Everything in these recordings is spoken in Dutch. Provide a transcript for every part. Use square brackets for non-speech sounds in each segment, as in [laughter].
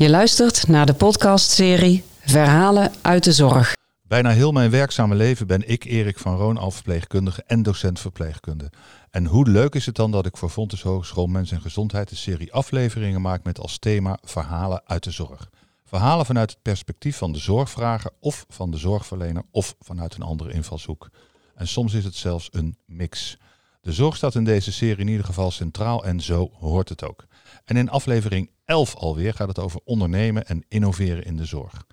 Je luistert naar de podcastserie Verhalen uit de Zorg. Bijna heel mijn werkzame leven ben ik Erik van Roon al verpleegkundige en docent verpleegkunde. En hoe leuk is het dan dat ik voor Fontes Hogeschool Mens en Gezondheid een serie afleveringen maak met als thema Verhalen uit de Zorg. Verhalen vanuit het perspectief van de zorgvrager of van de zorgverlener of vanuit een andere invalshoek. En soms is het zelfs een mix. De zorg staat in deze serie in ieder geval centraal en zo hoort het ook. En in aflevering 11 alweer gaat het over ondernemen en innoveren in de zorg.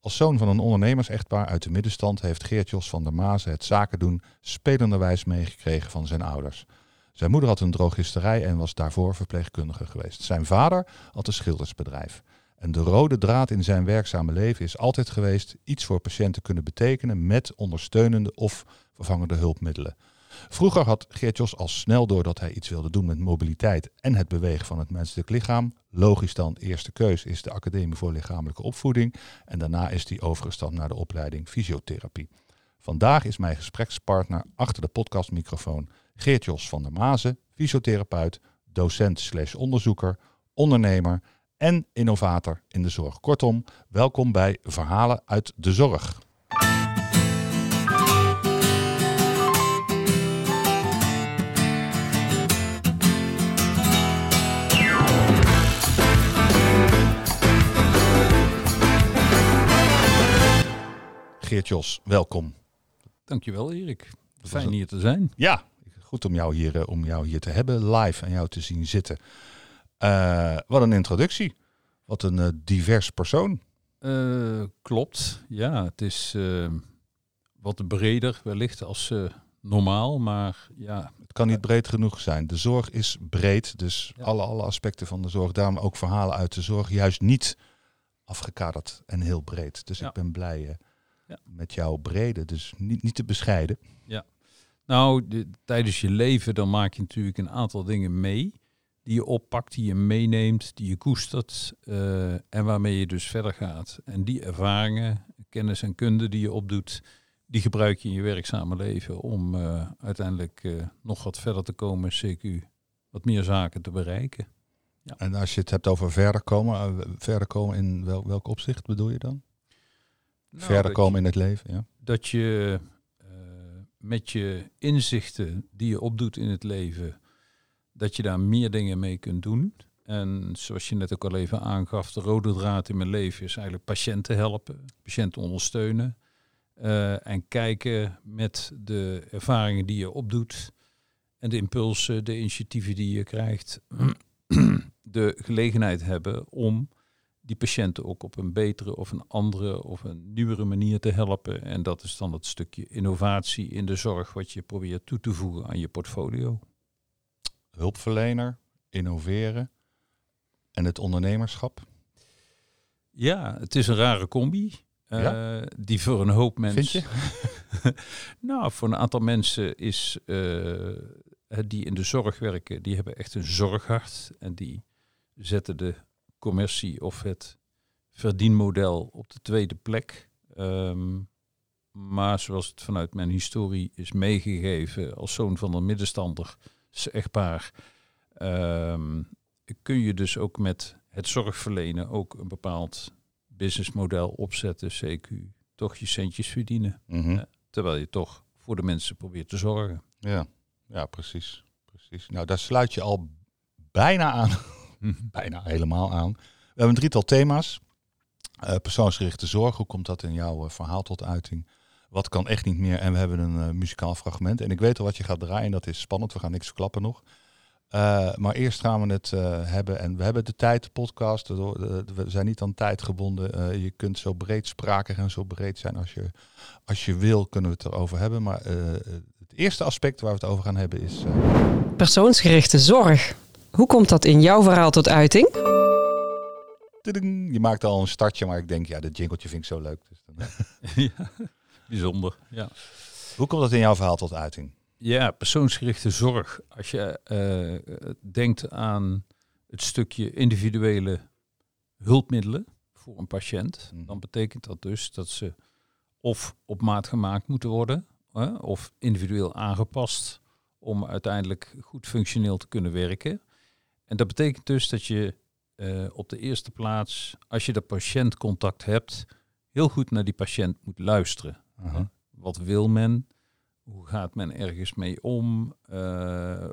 Als zoon van een ondernemersechtpaar uit de middenstand heeft Geert Jos van der Mazen het zaken doen spelenderwijs meegekregen van zijn ouders. Zijn moeder had een drogisterij en was daarvoor verpleegkundige geweest. Zijn vader had een schildersbedrijf. En de rode draad in zijn werkzame leven is altijd geweest iets voor patiënten kunnen betekenen met ondersteunende of vervangende hulpmiddelen. Vroeger had Geert-Jos al snel door dat hij iets wilde doen met mobiliteit en het bewegen van het menselijk lichaam. Logisch dan, eerste keus is de Academie voor Lichamelijke Opvoeding en daarna is hij overgestapt naar de opleiding fysiotherapie. Vandaag is mijn gesprekspartner achter de podcastmicrofoon Geert-Jos van der Mazen, fysiotherapeut, docent slash onderzoeker, ondernemer en innovator in de zorg. Kortom, welkom bij Verhalen uit de Zorg. Geert Jos, welkom. Dankjewel Erik. Fijn hier te zijn. Ja, goed om jou hier, eh, om jou hier te hebben, live en jou te zien zitten. Uh, wat een introductie. Wat een uh, divers persoon. Uh, klopt. Ja, het is wat breder wellicht als normaal, maar ja. Het kan niet breed genoeg zijn. De zorg is breed, dus ja. alle, alle aspecten van de zorg. Daarom ook verhalen uit de zorg juist niet afgekaderd en heel breed. Dus Ja. ik ben blij ja. met jouw brede, dus niet, niet te bescheiden. Ja. Nou, de- tijdens je leven dan maak je natuurlijk een aantal dingen mee die je oppakt, die je meeneemt, die je koestert eh, en waarmee je dus verder gaat. En die ervaringen, kennis en kunde die je opdoet, die gebruik je in je werkzame leven om eh, uiteindelijk eh, nog wat verder te komen, CQ, wat meer zaken te bereiken. En als je het hebt over verder komen, verder komen in wel, welk opzicht bedoel je dan? Nou, verder komen in het leven, ja. dat je eh, met je inzichten die je opdoet in het leven, dat je daar meer dingen mee kunt doen. En zoals je net ook al even aangaf, de rode draad in mijn leven is eigenlijk patiënten helpen, patiënten ondersteunen. eh, en kijken met de ervaringen die je opdoet en de impulsen, de initiatieven die je krijgt, [clears throat] de gelegenheid hebben om die patiënten ook op een betere of een andere of een nieuwere manier te helpen. En dat is dan het stukje innovatie in de zorg wat je probeert toe te voegen aan je portfolio. Hulpverlener, innoveren en het ondernemerschap. Ja, het is een rare combi. eh? Die voor een hoop mensen. [laughs] Nou, voor een aantal mensen is eh, die in de zorg werken, die hebben echt een zorghart. En die zetten de commercie of het verdienmodel op de tweede plek. Ehm, maar zoals het vanuit mijn historie is meegegeven als zoon van een middenstander, echtpaar, ehm, kun je dus ook met het zorgverlenen ook een bepaald businessmodel opzetten, CQ, toch je centjes verdienen. Mhm. Ja. Terwijl je toch voor de mensen probeert te zorgen. Ja, ja precies, precies. Nou, daar sluit je al bijna aan, [laughs] [laughs] bijna helemaal aan. We hebben een drietal thema's. Eh, persoonsgerichte zorg, hoe komt dat in jouw eh, verhaal tot uiting? Wat kan echt niet meer? En we hebben een eh, muzikaal fragment. En ik weet al wat je gaat draaien, dat is spannend. We gaan niks verklappen nog. Maar eerst gaan we het hebben. En we hebben de tijd, de podcast. We zijn niet aan tijd gebonden. Je kunt zo breedsprakig en zo breed zijn als je, als je wil, kunnen we het erover hebben. Maar het eerste aspect waar we het over gaan hebben is... Persoonsgerichte zorg. Hoe komt dat in jouw verhaal tot uiting? je maakt al een startje, maar ik denk, ja, dat jingletje vind ik zo leuk. Dus dan, [laughs] ja, bijzonder. Ja. Hoe komt dat in jouw verhaal tot uiting? ja, persoonsgerichte zorg. Als je eh, denkt aan het stukje individuele hulpmiddelen voor een patiënt, Mhm. dan betekent dat dus dat ze of op maat gemaakt moeten worden, hè, of individueel aangepast om uiteindelijk goed functioneel te kunnen werken. En dat betekent dus dat je eh, op de eerste plaats, als je de patiëntcontact hebt, heel goed naar die patiënt moet luisteren. Wat wil men? Hoe gaat men ergens mee om? Eh,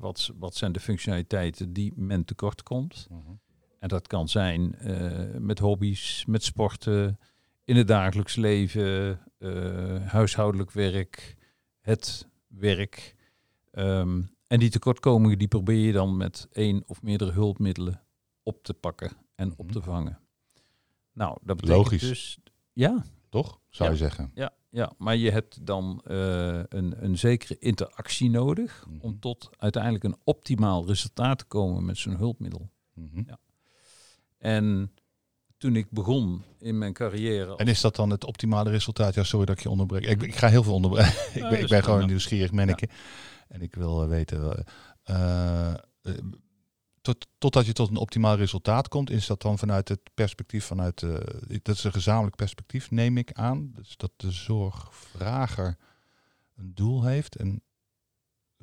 wat, wat zijn de functionaliteiten die men tekort komt? Mhm. En dat kan zijn eh, met hobby's, met sporten, in het dagelijks leven, eh, huishoudelijk werk, het werk. Ehm, en die tekortkomingen die probeer je dan met één of meerdere hulpmiddelen op te pakken en op Mhm. te vangen. Nou, dat betekent Logisch. dus... Ja, Toch, zou Ja. je zeggen? ja, ja, maar je hebt dan eh, een, een zekere interactie nodig Mhm. om tot uiteindelijk een optimaal resultaat te komen met zo'n hulpmiddel. Mhm. En toen ik begon in mijn carrière. En is dat dan het optimale resultaat? Ja, sorry dat ik je onderbreek. Ik, ik ga heel veel onderbreken. [laughs] ik Ja, ben, ik ben gewoon een nieuwsgierig manneke. En ik wil eh, weten... eh, eh, tot, totdat je tot een optimaal resultaat komt, is dat dan vanuit het perspectief vanuit... dat is een gezamenlijk perspectief, neem ik aan. Dus dat de zorgvrager een doel heeft. En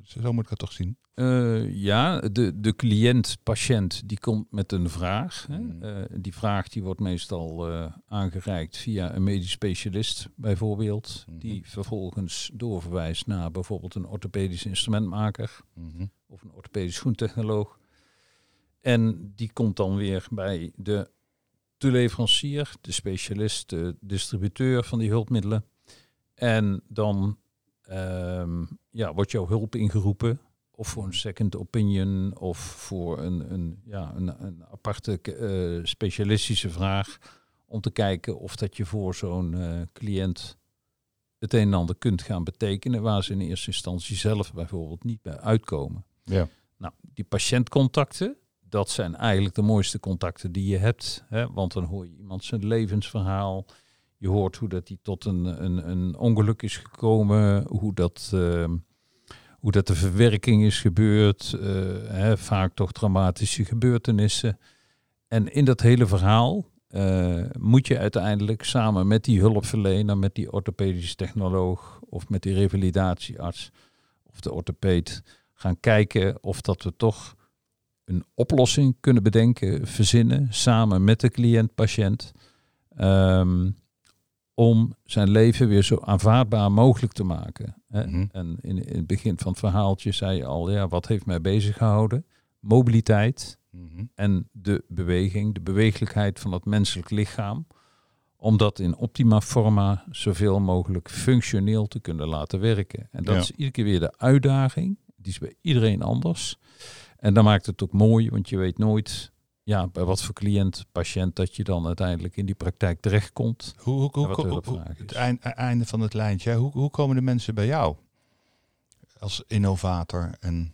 zo moet ik het toch zien. Eh, ja, de, de cliënt-patiënt die komt met een vraag. Hè. Mm. Eh, die vraag die wordt meestal eh, aangereikt via een medisch specialist bijvoorbeeld. Mhm. Die vervolgens doorverwijst naar bijvoorbeeld een orthopedisch instrumentmaker Mhm. of een orthopedisch schoentechnoloog. En die komt dan weer bij de toeleverancier, de specialist, de distributeur van die hulpmiddelen. En dan ehm, ja, wordt jouw hulp ingeroepen. Of voor een second opinion, of voor een, een, ja, een, een aparte eh, specialistische vraag. Om te kijken of dat je voor zo'n eh, cliënt het een en ander kunt gaan betekenen. Waar ze in eerste instantie zelf bijvoorbeeld niet bij uitkomen. Ja. Nou, die patiëntcontacten, dat zijn eigenlijk de mooiste contacten die je hebt. Hè? Want dan hoor je iemand zijn levensverhaal. Je hoort hoe dat hij tot een, een, een ongeluk is gekomen. Hoe dat, ehm, hoe dat de verwerking is gebeurd. eh, hè? Vaak toch traumatische gebeurtenissen. En in dat hele verhaal eh, moet je uiteindelijk samen met die hulpverlener, met die orthopedische technoloog of met die revalidatiearts of de orthopeed gaan kijken of dat we toch een oplossing kunnen bedenken, verzinnen, samen met de cliënt-patiënt, ehm, om zijn leven weer zo aanvaardbaar mogelijk te maken. Mhm. En in, in het begin van het verhaaltje zei je al, ja, wat heeft mij bezig gehouden? Mobiliteit Mhm. en de beweging, de beweeglijkheid van het menselijk lichaam, om dat in optima forma zoveel mogelijk functioneel te kunnen laten werken. En dat Ja. is iedere keer weer de uitdaging. Die is bij iedereen anders. En dan maakt het ook mooi, want je weet nooit ja, bij wat voor cliënt, patiënt dat je dan uiteindelijk in die praktijk terechtkomt. Hoe, hoe, hoe, hoe- het eind- einde van het lijntje. Hoe, hoe komen de mensen bij jou? Als innovator en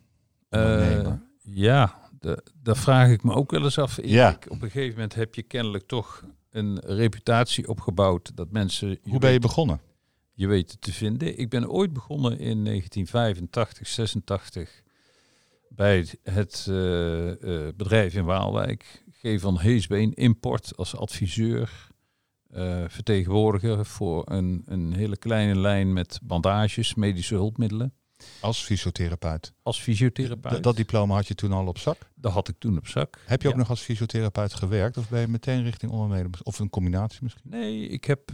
ondernemer. Eh, ja, dat vraag ik me ook wel eens af. Ja. Op een gegeven moment heb je kennelijk toch een reputatie opgebouwd dat mensen hoe ben je begonnen? je weten te vinden. Ik ben ooit begonnen in 1985, 86 bij het eh, eh, bedrijf in Waalwijk. G van Heesbeen Import als adviseur, eh, vertegenwoordiger voor een, een hele kleine lijn met bandages, medische hulpmiddelen. Als fysiotherapeut. Als fysiotherapeut. D- dat diploma had je toen al op zak. dat had ik toen op zak. Heb je ook Ja. nog als fysiotherapeut gewerkt? Of ben je meteen richting ondernemer? Of een combinatie misschien? Nee, ik heb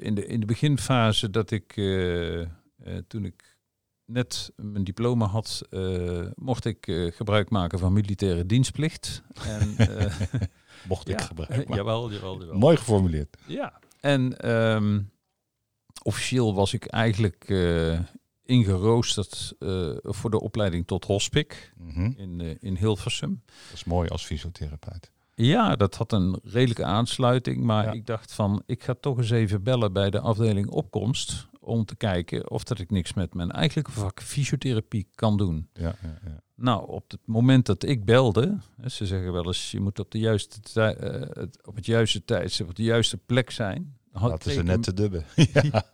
in, de, in de beginfase dat ik, toen ik net mijn diploma had, eh, mocht ik eh, gebruik maken van militaire dienstplicht. En, [laughs] eh, Mocht ik ja, gebruiken. eh, jawel, jawel, jawel. Mooi geformuleerd. Ja, en ehm, officieel was ik eigenlijk ingeroosterd voor de opleiding tot hospic Mhm. in, in Hilversum. Dat is mooi als fysiotherapeut. Ja, dat had een redelijke aansluiting. Maar Ja. ik dacht van, ik ga toch eens even bellen bij de afdeling opkomst. Om te kijken of dat ik niks met mijn eigenlijke vak fysiotherapie kan doen. Ja, ja, ja. Nou, op het moment dat ik belde, ze zeggen wel eens, je moet op, de juiste tij- eh, op het juiste tijdstip, op de juiste plek zijn. Had, Dat is er net te dubben. [laughs] ja.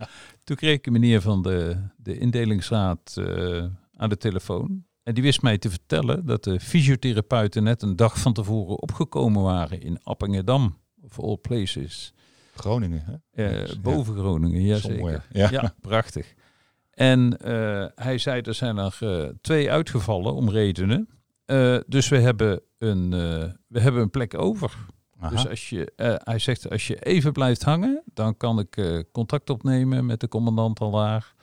Toen kreeg ik een meneer van de, de indelingsraad eh, aan de telefoon. En die wist mij te vertellen dat de fysiotherapeuten net een dag van tevoren opgekomen waren in Appingedam, of all places. Groningen, hè? Eh, Ja. boven Groningen, jazeker. Ja. Ja, [laughs] prachtig. En eh, hij zei, er zijn er eh, twee uitgevallen om redenen. Dus we hebben een, we hebben een plek over. Aha. Dus als je, hij zegt, als je even blijft hangen, dan kan ik contact opnemen met de commandant al daar.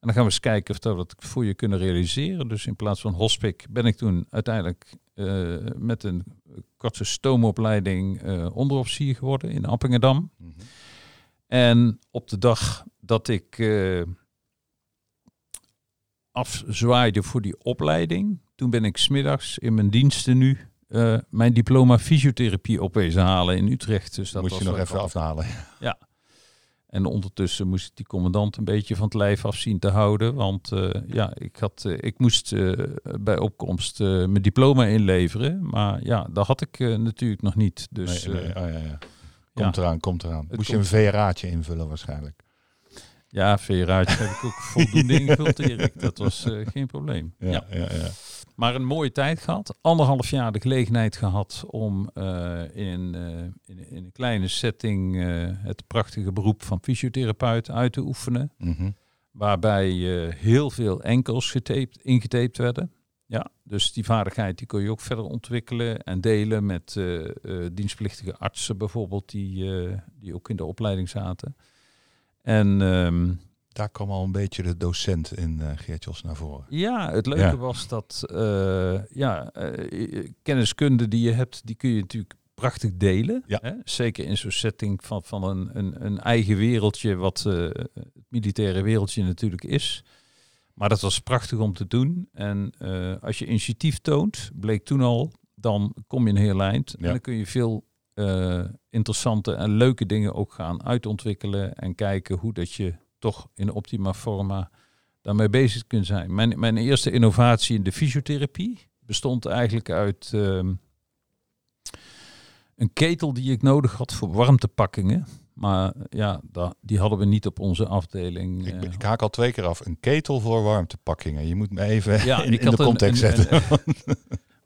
En dan gaan we eens kijken of dat we het voor je kunnen realiseren. Dus in plaats van hospic ben ik toen uiteindelijk eh, met een korte stoomopleiding eh onderofficier geworden in Appingedam. Mhm. En op de dag dat ik eh, afzwaaide voor die opleiding, toen ben ik smiddags in mijn diensten nu mijn diploma fysiotherapie opwezen halen in Utrecht. Dus dat Moest was je nog even afhalen. En ondertussen moest ik die commandant een beetje van het lijf af zien te houden. Want eh, ja, ik, had, eh, ik moest eh, bij opkomst mijn diploma inleveren. Maar ja, dat had ik natuurlijk nog niet. Dus Nee, nee, oh, ja, ja. Komt eraan, komt eraan. Het Moest je een VRA'tje invullen waarschijnlijk. ja, VRA'tje heb ik ook [laughs] voldoende ingevuld, Erik. Dat was geen probleem. Ja. ja, ja. Maar een mooie tijd gehad. Anderhalf jaar de gelegenheid gehad om eh, in, eh, in, in een kleine setting eh, het prachtige beroep van fysiotherapeut uit te oefenen. Mhm. Waarbij eh, heel veel enkels getaped, ingetaped werden. Ja, dus die vaardigheid die kun je ook verder ontwikkelen en delen met dienstplichtige artsen bijvoorbeeld, die, die ook in de opleiding zaten. En ehm, Daar kwam al een beetje de docent in Geertjos naar voren. Ja, het leuke Ja. was dat eh, ja, eh, kenniskunde die je hebt, die kun je natuurlijk prachtig delen. Ja. Hè? Zeker in zo'n setting van, van een, een, een eigen wereldje, wat het militaire wereldje natuurlijk is. Maar dat was prachtig om te doen. En als je initiatief toont, bleek toen al, dan kom je een heel eind. Ja. En dan kun je veel interessante en leuke dingen ook gaan uitontwikkelen. En kijken hoe dat je toch in optima forma daarmee bezig kunt zijn. Mijn, mijn eerste innovatie in de fysiotherapie bestond eigenlijk uit ehm, een ketel die ik nodig had voor warmtepakkingen. Maar ja, die hadden we niet op onze afdeling. Ik, eh, ik haak al twee keer af. Een ketel voor warmtepakkingen. Je moet me even Ja, [laughs] in, de context een- zetten. [laughs] een-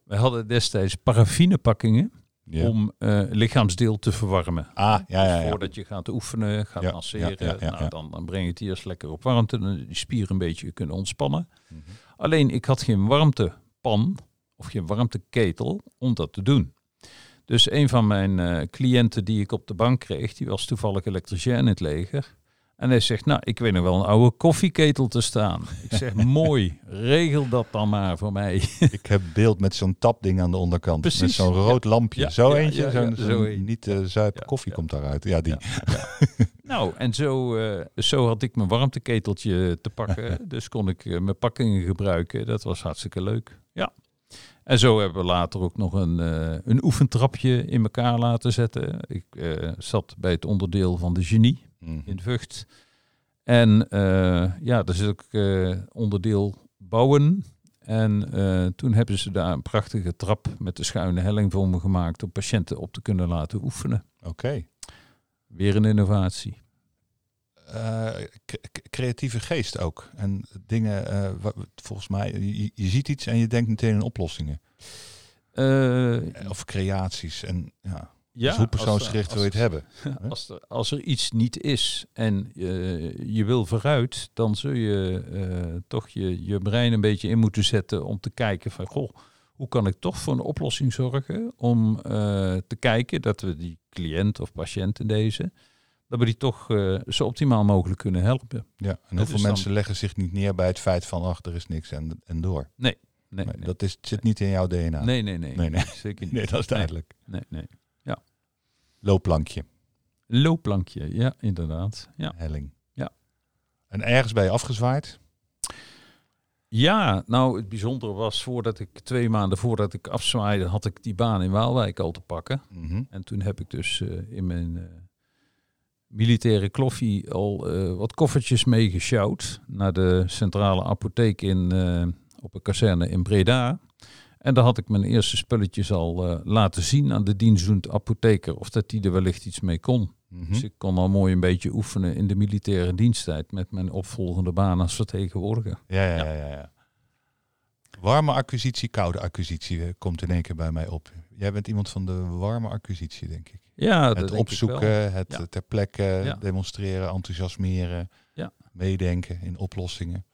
wij hadden destijds paraffinepakkingen ja. om eh, lichaamsdeel te verwarmen. Ah, ja, ja, Dus ja. voordat je gaat oefenen, gaat masseren, nou. Dan, dan breng je het eerst lekker op warmte, dan die spieren een beetje kunnen ontspannen. Mhm. Alleen ik had geen warmtepan of geen warmteketel om dat te doen. Dus een van mijn eh, cliënten die ik op de bank kreeg, die was toevallig elektricien in het leger. En hij zegt, nou, ik weet nog wel een oude koffieketel te staan. Ik zeg, [laughs] mooi, regel dat dan maar voor mij. [laughs] Ik heb beeld met zo'n tapding aan de onderkant. Met Precies, zo'n rood lampje. Ja, zo ja, eentje. ja, zo'n, zo een. niet eh zuip koffie komt daaruit. Ja, die. [laughs] Nou, en zo, eh, zo had ik mijn warmteketeltje te pakken. dus kon ik eh, mijn pakkingen gebruiken. Dat was hartstikke leuk. Ja. En zo hebben we later ook nog een, eh, een oefentrapje in elkaar laten zetten. Ik zat bij het onderdeel van de genie Mhm. in Vught. En eh, ja, dat is ook eh, onderdeel bouwen. En eh, toen hebben ze daar een prachtige trap met de schuine helling voor me gemaakt om patiënten op te kunnen laten oefenen. Oké. Weer een innovatie. Creatieve geest ook. En dingen, volgens mij, je, je ziet iets en je denkt meteen in oplossingen. Of creaties. En ja, ja, dus hoe als- persoonsgericht wil je het hebben? Als er, als er iets niet is en eh, je wil vooruit, dan zul je eh, toch je, je brein een beetje in moeten zetten om te kijken van, goh, hoe kan ik toch voor een oplossing zorgen om eh, te kijken dat we die cliënt of patiënt in deze, dat we die toch eh, zo optimaal mogelijk kunnen helpen. Ja, en hoeveel dan- mensen leggen zich niet neer bij het feit van, ach, er is niks en, en door. Nee, Nee, nee, Dat is, zit niet in jouw DNA. nee, nee, nee, Nee, nee. zeker [laughs] niet. Nee, dat is duidelijk. Nee, nee. Loopplankje, Loopplankje, ja, inderdaad. Ja. helling. Ja. En ergens bij je afgezwaaid? Ja, nou het bijzondere was voordat ik twee maanden voordat ik afzwaaide, had ik die baan in Waalwijk al te pakken. Mhm. En toen heb ik dus eh, in mijn eh, militaire kloffie al eh, wat koffertjes meegesjouwd naar de centrale apotheek in, op een kazerne in Breda. En daar had ik mijn eerste spulletjes al eh, laten zien aan de dienstdoend apotheker of dat die er wellicht iets mee kon. Mhm. Dus ik kon al mooi een beetje oefenen in de militaire diensttijd met mijn opvolgende baan als vertegenwoordiger. Ja, ja, Ja. ja, ja, ja. Warme acquisitie, koude acquisitie eh, komt in één keer bij mij op. Jij bent iemand van de warme acquisitie, denk ik. Ja, dat het denk ik wel. opzoeken, het Ja. eh, ter plekke Ja. demonstreren, enthousiasmeren, Ja. meedenken in oplossingen.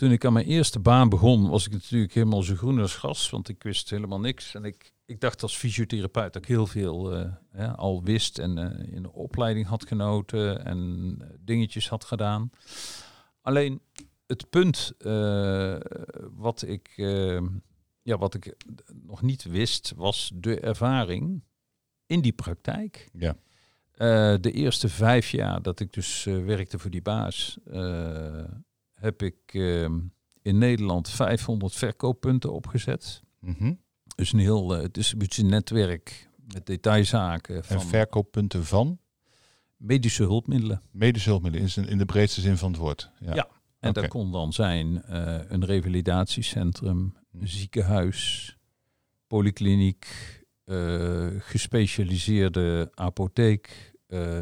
Toen ik aan mijn eerste baan begon, was ik natuurlijk helemaal zo groen als gas, want ik wist helemaal niks. En ik, ik dacht als fysiotherapeut dat ik heel veel uh, al wist en uh, in de opleiding had genoten en dingetjes had gedaan. Alleen het punt uh, wat, ik, ja, wat ik nog niet wist, was de ervaring in die praktijk. Ja. de eerste vijf jaar dat ik dus werkte voor die baas, heb ik ehm, in Nederland 500 verkooppunten opgezet. Mm Dus een heel uh, distributienetwerk met detailzaken. Van en verkooppunten van? Medische hulpmiddelen. Medische hulpmiddelen in de breedste zin van het woord. Ja, ja. en dat kon dan zijn uh, een revalidatiecentrum, een ziekenhuis, polykliniek, uh, gespecialiseerde apotheek,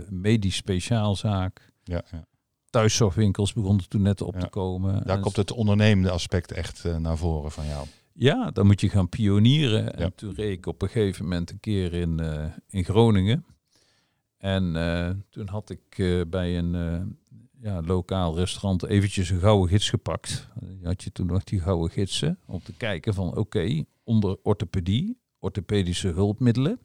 medisch speciaalzaak. Ja, ja thuiszorgwinkels begonnen toen net op te komen. Daar komt het ondernemende aspect echt uh, naar voren van jou. Ja, dan moet je gaan pionieren. En toen reed ik op een gegeven moment een keer in, uh, in Groningen. En uh, toen had ik bij een ja, lokaal restaurant eventjes een gouden gids gepakt. had je toen nog die gouden gidsen om te kijken van oké, onder orthopedie, orthopedische hulpmiddelen.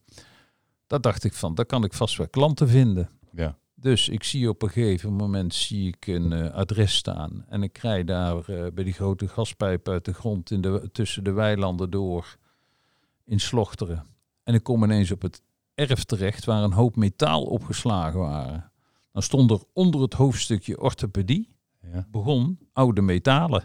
Daar dacht ik van, daar kan ik vast wel klanten vinden. Ja. Dus ik zie op een gegeven moment zie ik een uh, adres staan. En ik krijg daar uh, bij die grote gaspijp uit de grond in de, tussen de weilanden door in Slochteren. En ik kom ineens op het erf terecht waar een hoop metaal opgeslagen waren. Dan stond er onder het hoofdstukje orthopedie, ja. begon oude metalen.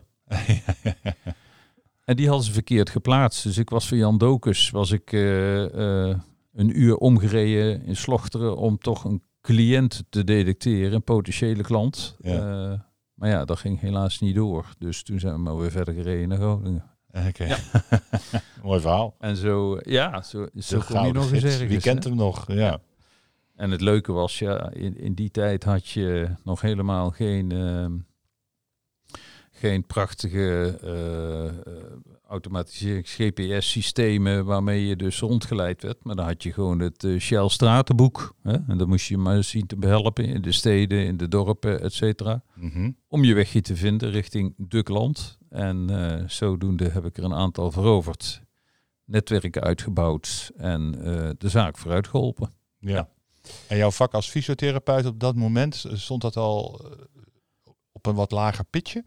en die hadden ze verkeerd geplaatst. Dus ik was voor Jan Dokus, was ik uh, een uur omgereden in Slochteren om toch een cliënt te detecteren, een potentiële klant. Ja. Uh, maar ja, dat ging helaas niet door. Dus toen zijn we maar weer verder gereden naar Groningen. Oké, ja. [laughs] mooi verhaal. En zo, ja, zo, zo kom je nog eens ergens. Wie kent hem nog? Ja. ja. En het leuke was, ja, in, in die tijd had je nog helemaal geen, uh, geen prachtige uh, automatiserings GPS-systemen waarmee je dus rondgeleid werd. Maar dan had je gewoon het uh, Shell Stratenboek. Hè? En dan moest je maar zien te behelpen in de steden, in de dorpen, et cetera. Mm -hmm. Om je wegje te vinden richting Dukland. En uh, zodoende heb ik er een aantal veroverd. Netwerken uitgebouwd en uh, de zaak vooruit geholpen. Ja. ja. En jouw vak als fysiotherapeut op dat moment, stond dat al op een wat lager pitje?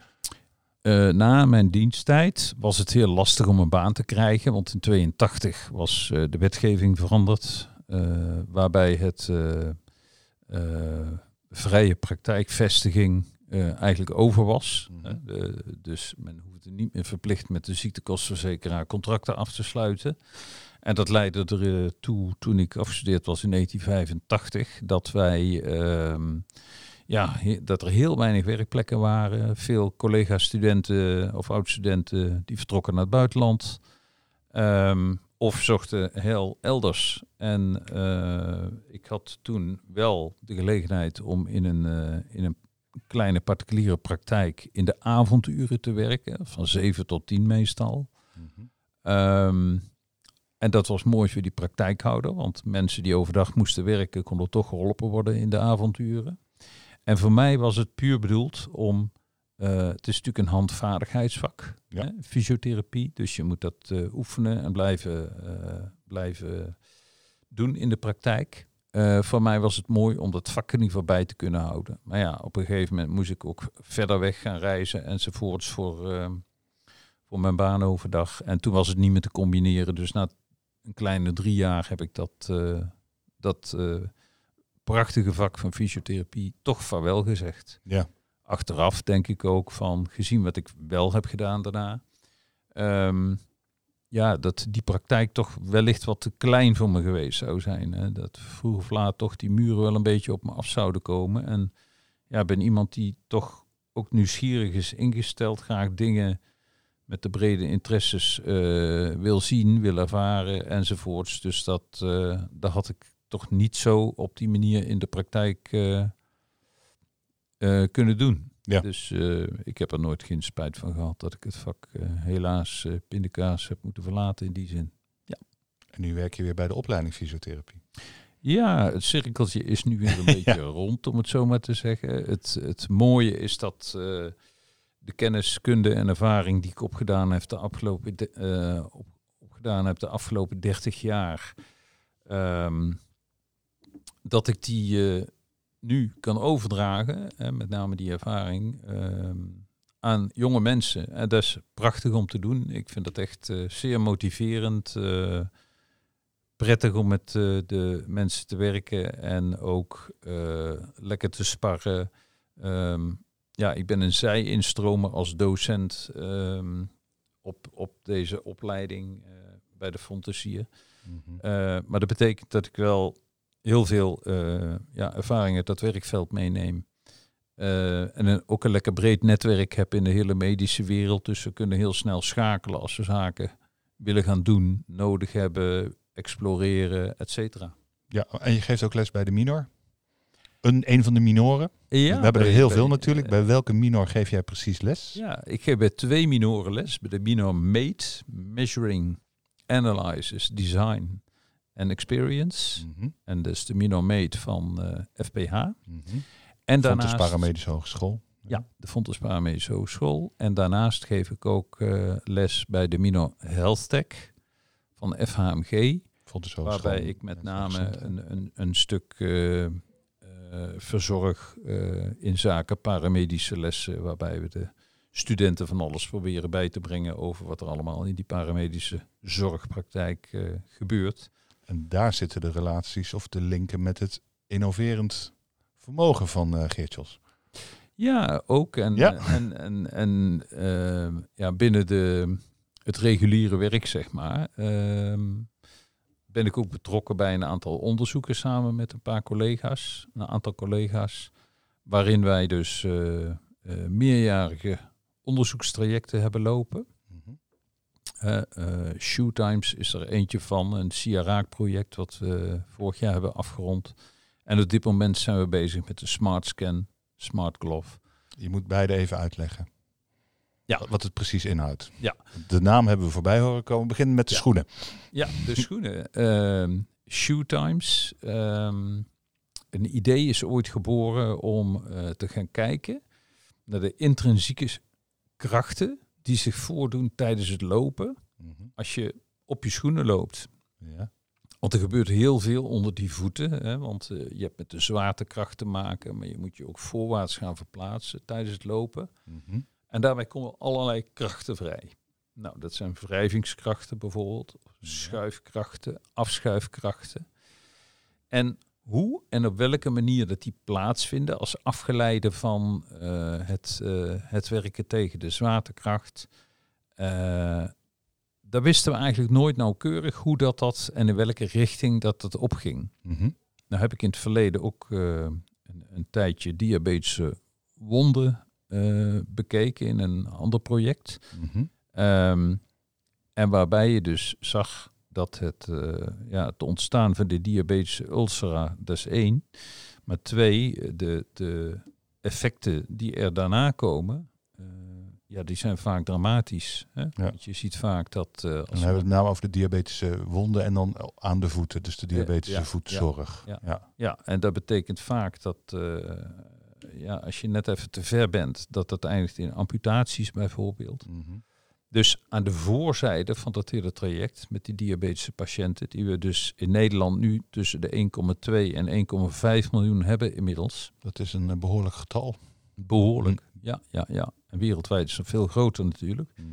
Uh, na mijn diensttijd was het heel lastig om een baan te krijgen, want in 82 was uh, de wetgeving veranderd, uh, waarbij het vrije praktijkvestiging eigenlijk over was. Mhm. De, dus men hoefde niet meer verplicht met de ziektekostenverzekeraar contracten af te sluiten. En dat leidde er toe, toen ik afgestudeerd was in 1985, dat wij ehm, ja, dat er heel weinig werkplekken waren. Veel collega-studenten of oud-studenten die vertrokken naar het buitenland. Um, of zochten heel elders. En uh, ik had toen wel de gelegenheid om in een, uh, in een kleine particuliere praktijk in de avonduren te werken. Van 7 tot 10 meestal. Mm -hmm. um, en dat was mooi voor die praktijkhouder. Want mensen die overdag moesten werken konden toch geholpen worden in de avonduren. En voor mij was het puur bedoeld om. Uh, het is natuurlijk een handvaardigheidsvak, ja. hè, fysiotherapie. Dus je moet dat uh, oefenen en blijven, uh, blijven doen in de praktijk. voor mij was het mooi om dat vak in ieder geval bij te kunnen houden. Maar ja, op een gegeven moment moest ik ook verder weg gaan reizen enzovoorts voor, ehm, voor mijn baan overdag. En toen was het niet meer te combineren. Dus na een kleine drie jaar heb ik dat, dat prachtige vak van fysiotherapie toch vaarwel gezegd. Ja. Achteraf denk ik ook van, gezien wat ik wel heb gedaan daarna, um, ja, dat die praktijk toch wellicht wat te klein voor me geweest zou zijn. Hè? Dat vroeg of laat toch die muren wel een beetje op me af zouden komen. En ja, ben iemand die toch ook nieuwsgierig is ingesteld, graag dingen met de brede interesses uh, wil zien, wil ervaren enzovoorts. Dus dat, uh, daar had ik toch niet zo op die manier in de praktijk uh, uh, kunnen doen. Ja. Dus uh, ik heb er nooit geen spijt van gehad dat ik het vak helaas pindakaas heb moeten verlaten in die zin. Ja. En nu werk je weer bij de opleiding fysiotherapie. Ja, het cirkeltje is nu weer een [laughs] beetje rond, om het zo maar te zeggen. Het, het mooie is dat de kennis, kunde en ervaring die ik opgedaan heb de afgelopen, de, eh, opgedaan heb de afgelopen 30 jaar, ehm, dat ik die eh, nu kan overdragen, hè, met name die ervaring, ehm, aan jonge mensen. En dat is prachtig om te doen. Ik vind dat echt eh, zeer motiverend. eh, prettig om met de mensen te werken en ook lekker te sparren. Ehm, ja, ik ben een zij-instromer als docent ehm, op, op deze opleiding bij de Fontesier. Mhm. Maar dat betekent dat ik wel heel veel eh, ja, ervaring uit dat werkveld meeneem. Eh, en een, ook een lekker breed netwerk heb in de hele medische wereld. Dus we kunnen heel snel schakelen als we zaken willen gaan doen, nodig hebben, exploreren, et cetera. Ja, en je geeft ook les bij de minor. Een, een van de minoren. Ja, We hebben er heel bij- veel natuurlijk. Bij welke minor geef jij precies les? Ja, ik geef bij twee minoren les. Bij de minor MATE, Measuring, Analysis, Design en Experience. Mhm, En dus de minor MATE van eh, FPH. mhm. En Fontes daarnaast... Paramedische Hogeschool. Ja, de Fontes Paramedische Hogeschool. En daarnaast geef ik ook eh, les bij de minor Health Tech van FHMG. Fontes Hogeschool. Waarbij ik met name een, een, een stuk eh, verzorg in zaken paramedische lessen, waarbij we de studenten van alles proberen bij te brengen over wat er allemaal in die paramedische zorgpraktijk gebeurt. En daar zitten de relaties of de linken met het innoverend vermogen van eh Geertjels. Ja, ook. En, Ja. en, en, en eh, ja, binnen de, het reguliere werk, zeg maar, ehm, ben ik ook betrokken bij een aantal onderzoeken samen met een paar collega's, een aantal collega's, waarin wij dus eh, eh, meerjarige onderzoekstrajecten hebben lopen. Uh, Shoe Times is er eentje van, een SIA-raak-project wat we vorig jaar hebben afgerond. En op dit moment zijn we bezig met de Smart Scan, Smart Glove. Je moet beide even uitleggen. Ja. Wat- het precies inhoudt. Ja. De naam hebben we voorbij horen komen. We beginnen met de Ja. schoenen. Ja, de schoenen. Ehm Shoe Times. ehm, een idee is ooit geboren om eh, te gaan kijken naar de intrinsieke krachten die zich voordoen tijdens het lopen. Mhm. Als je op je schoenen loopt. Ja. Want er gebeurt heel veel onder die voeten. Hè, want eh, je hebt met de zwaartekracht te maken, maar je moet je ook voorwaarts gaan verplaatsen tijdens het lopen. Mhm. En daarbij komen allerlei krachten vrij. Nou, dat zijn wrijvingskrachten bijvoorbeeld, schuifkrachten, afschuifkrachten. En hoe en op welke manier dat die plaatsvinden als afgeleide van eh, het, eh, het werken tegen de zwaartekracht. eh, daar wisten we eigenlijk nooit nauwkeurig hoe dat, dat en in welke richting dat het opging. Mhm. Nou heb ik in het verleden ook een, een tijdje diabetische wonden bekeken in een ander project. Mhm. Ehm, en waarbij je dus zag dat het, eh, ja, het ontstaan van de diabetische ulcera, dat is één. Maar twee, de, de effecten die er daarna komen, eh, ja, die zijn vaak dramatisch. Hè? Want je ziet vaak dat... Dan als hebben we het nou over de diabetische wonden en dan aan de voeten. Dus de diabetische ja, voetzorg. ja. ja. Ja, en dat betekent vaak dat ja, als je net even te ver bent, dat dat eindigt in amputaties bijvoorbeeld. Mhm. Dus aan de voorzijde van dat hele traject met die diabetische patiënten, die we dus in Nederland nu tussen de 1,2 en 1,5 miljoen hebben inmiddels. Dat is een eh, behoorlijk getal. Behoorlijk. Ja, ja, ja. En wereldwijd is het veel groter natuurlijk. Mhm.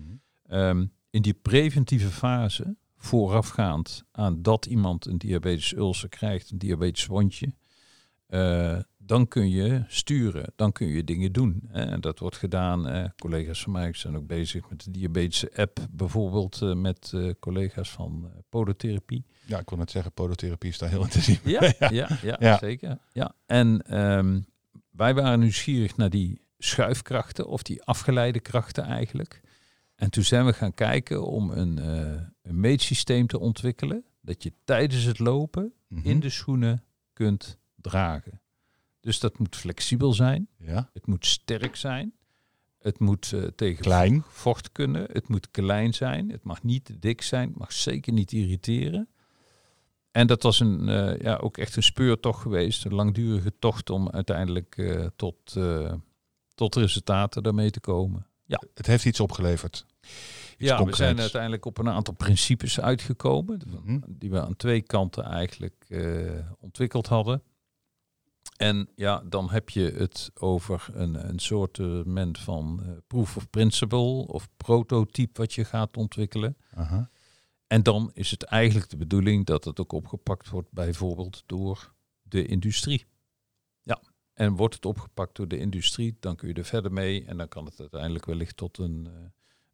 Ehm, in die preventieve fase, voorafgaand aan dat iemand een diabetische ulcer krijgt, een diabetisch wondje, eh, dan kun je sturen, dan kun je dingen doen. Hè. En dat wordt gedaan. eh, collega's van mij zijn ook bezig met de diabetische app, bijvoorbeeld eh, met eh, collega's van podotherapie. Ja, ik kon net zeggen, podotherapie is daar heel intensief. [laughs] Ja, ja, ja, Ja. zeker. Ja. En ehm, wij waren nieuwsgierig naar die schuifkrachten of die afgeleide krachten eigenlijk. En toen zijn we gaan kijken om een, een meetsysteem te ontwikkelen dat je tijdens het lopen Mhm. in de schoenen kunt dragen. Dus dat moet flexibel zijn, Ja, het moet sterk zijn, het moet eh, tegen klein. vocht kunnen, het moet klein zijn, het mag niet te dik zijn, het mag zeker niet irriteren. En dat was een, eh, ja, ook echt een speurtocht geweest, een langdurige tocht om uiteindelijk eh, tot, tot resultaten daarmee te komen. Ja. Het heeft iets opgeleverd. Iets ja, we zijn uiteindelijk op een aantal principes uitgekomen. Mhm. Die we aan twee kanten eigenlijk ontwikkeld hadden. En ja, dan heb je het over een, een soort van eh, proof of principle of prototype wat je gaat ontwikkelen. En dan is het eigenlijk de bedoeling dat het ook opgepakt wordt, bijvoorbeeld door de industrie. Ja, en wordt het opgepakt door de industrie, dan kun je er verder mee en dan kan het uiteindelijk wellicht tot een, eh,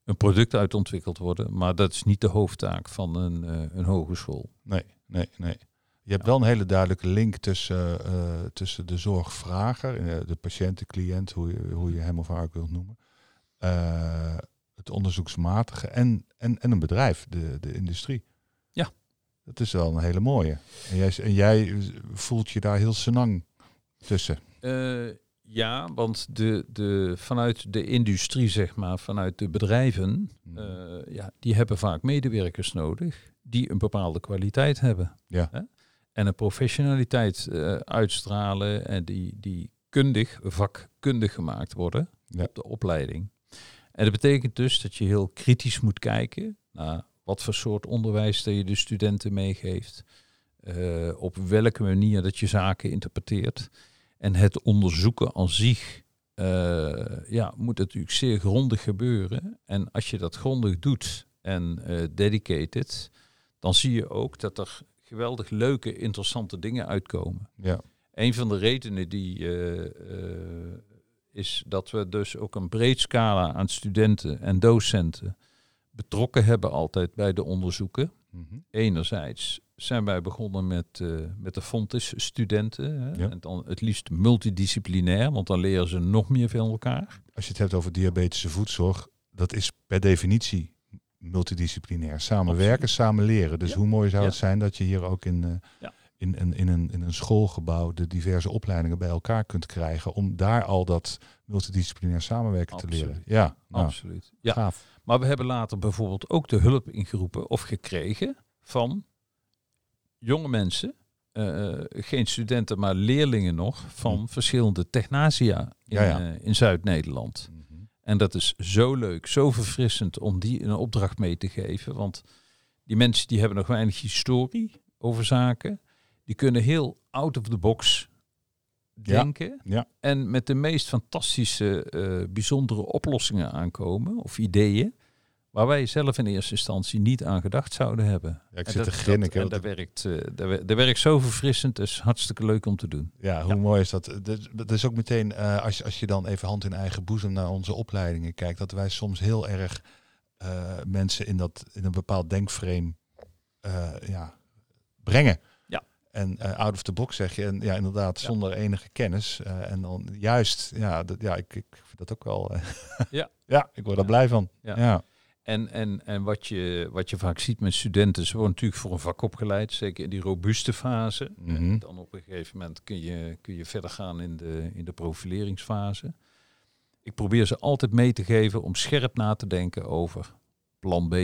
een product uitontwikkeld worden. Maar dat is niet de hoofdtaak van een, eh, een hogeschool. Nee, nee, nee. Je hebt wel een hele duidelijke link tussen, eh, tussen de zorgvrager, eh, de patiënt, de cliënt, hoe je, hoe je hem of haar ook wilt noemen. eh, het onderzoeksmatige en, en, en een bedrijf, de, de industrie. Ja. Dat is wel een hele mooie. En jij, en jij voelt je daar heel senang tussen. Ja, want de, de, vanuit de industrie, zeg maar, vanuit de bedrijven, eh, ja, die hebben vaak medewerkers nodig die een bepaalde kwaliteit hebben. Ja. Hè? En een professionaliteit eh, uitstralen en die, die kundig, vakkundig gemaakt worden Ja. op de opleiding. En dat betekent dus dat je heel kritisch moet kijken naar wat voor soort onderwijs dat je de studenten meegeeft. eh, op welke manier dat je zaken interpreteert. En het onderzoeken aan zich eh, ja, moet natuurlijk zeer grondig gebeuren. En als je dat grondig doet en dedicated, dan zie je ook dat er geweldig leuke, interessante dingen uitkomen. Ja. Een van de redenen die eh, eh, is dat we dus ook een breed scala aan studenten en docenten betrokken hebben altijd bij de onderzoeken. Mhm. Enerzijds zijn wij begonnen met, eh, met de Fontis-studenten. Ja. En dan het liefst multidisciplinair, want dan leren ze nog meer van elkaar. Als je het hebt over diabetische voedzorg, dat is per definitie multidisciplinair. Samenwerken, Absoluut. samen leren. Dus Ja. hoe mooi zou Ja. het zijn dat je hier ook in, eh, Ja. in, in, in, een, in een schoolgebouw de diverse opleidingen bij elkaar kunt krijgen. Om daar al dat multidisciplinair samenwerken te leren. Ja, nou, Absoluut. Ja. gaaf. Maar we hebben later bijvoorbeeld ook de hulp ingeroepen of gekregen van jonge mensen, eh, geen studenten, maar leerlingen nog, van Hm. verschillende technasia in, Ja, ja. eh, in Zuid-Nederland. En dat is zo leuk, zo verfrissend om die een opdracht mee te geven. Want die mensen die hebben nog weinig historie over zaken. Die kunnen heel out of the box denken. ja. En met de meest fantastische, eh, bijzondere oplossingen aankomen of ideeën. Waar wij zelf in eerste instantie niet aan gedacht zouden hebben. Ja, ik En zit dat- te grinnen. dat- En dat werkt, eh, dat, wer- dat werkt zo verfrissend. Is hartstikke leuk om te doen. Ja, hoe Ja. mooi is dat? Dat, dat is ook meteen, eh, als, je, als je dan even hand in eigen boezem naar onze opleidingen kijkt, dat wij soms heel erg eh, mensen in, dat, in een bepaald denkframe eh, ja, brengen. Ja. En eh, out of the box zeg je, en ja, inderdaad, Ja. zonder enige kennis. eh, en dan juist, ja, dat, ja ik, ik vind dat ook wel. eh, [laughs] Ja. ja, ik word er blij van. Ja. En, en, en wat, je, wat je vaak ziet met studenten, ze worden natuurlijk voor een vak opgeleid, zeker in die robuuste fase. Mhm. En dan op een gegeven moment kun je, kun je verder gaan in de, in de profileringsfase. Ik probeer ze altijd mee te geven om scherp na te denken over plan B.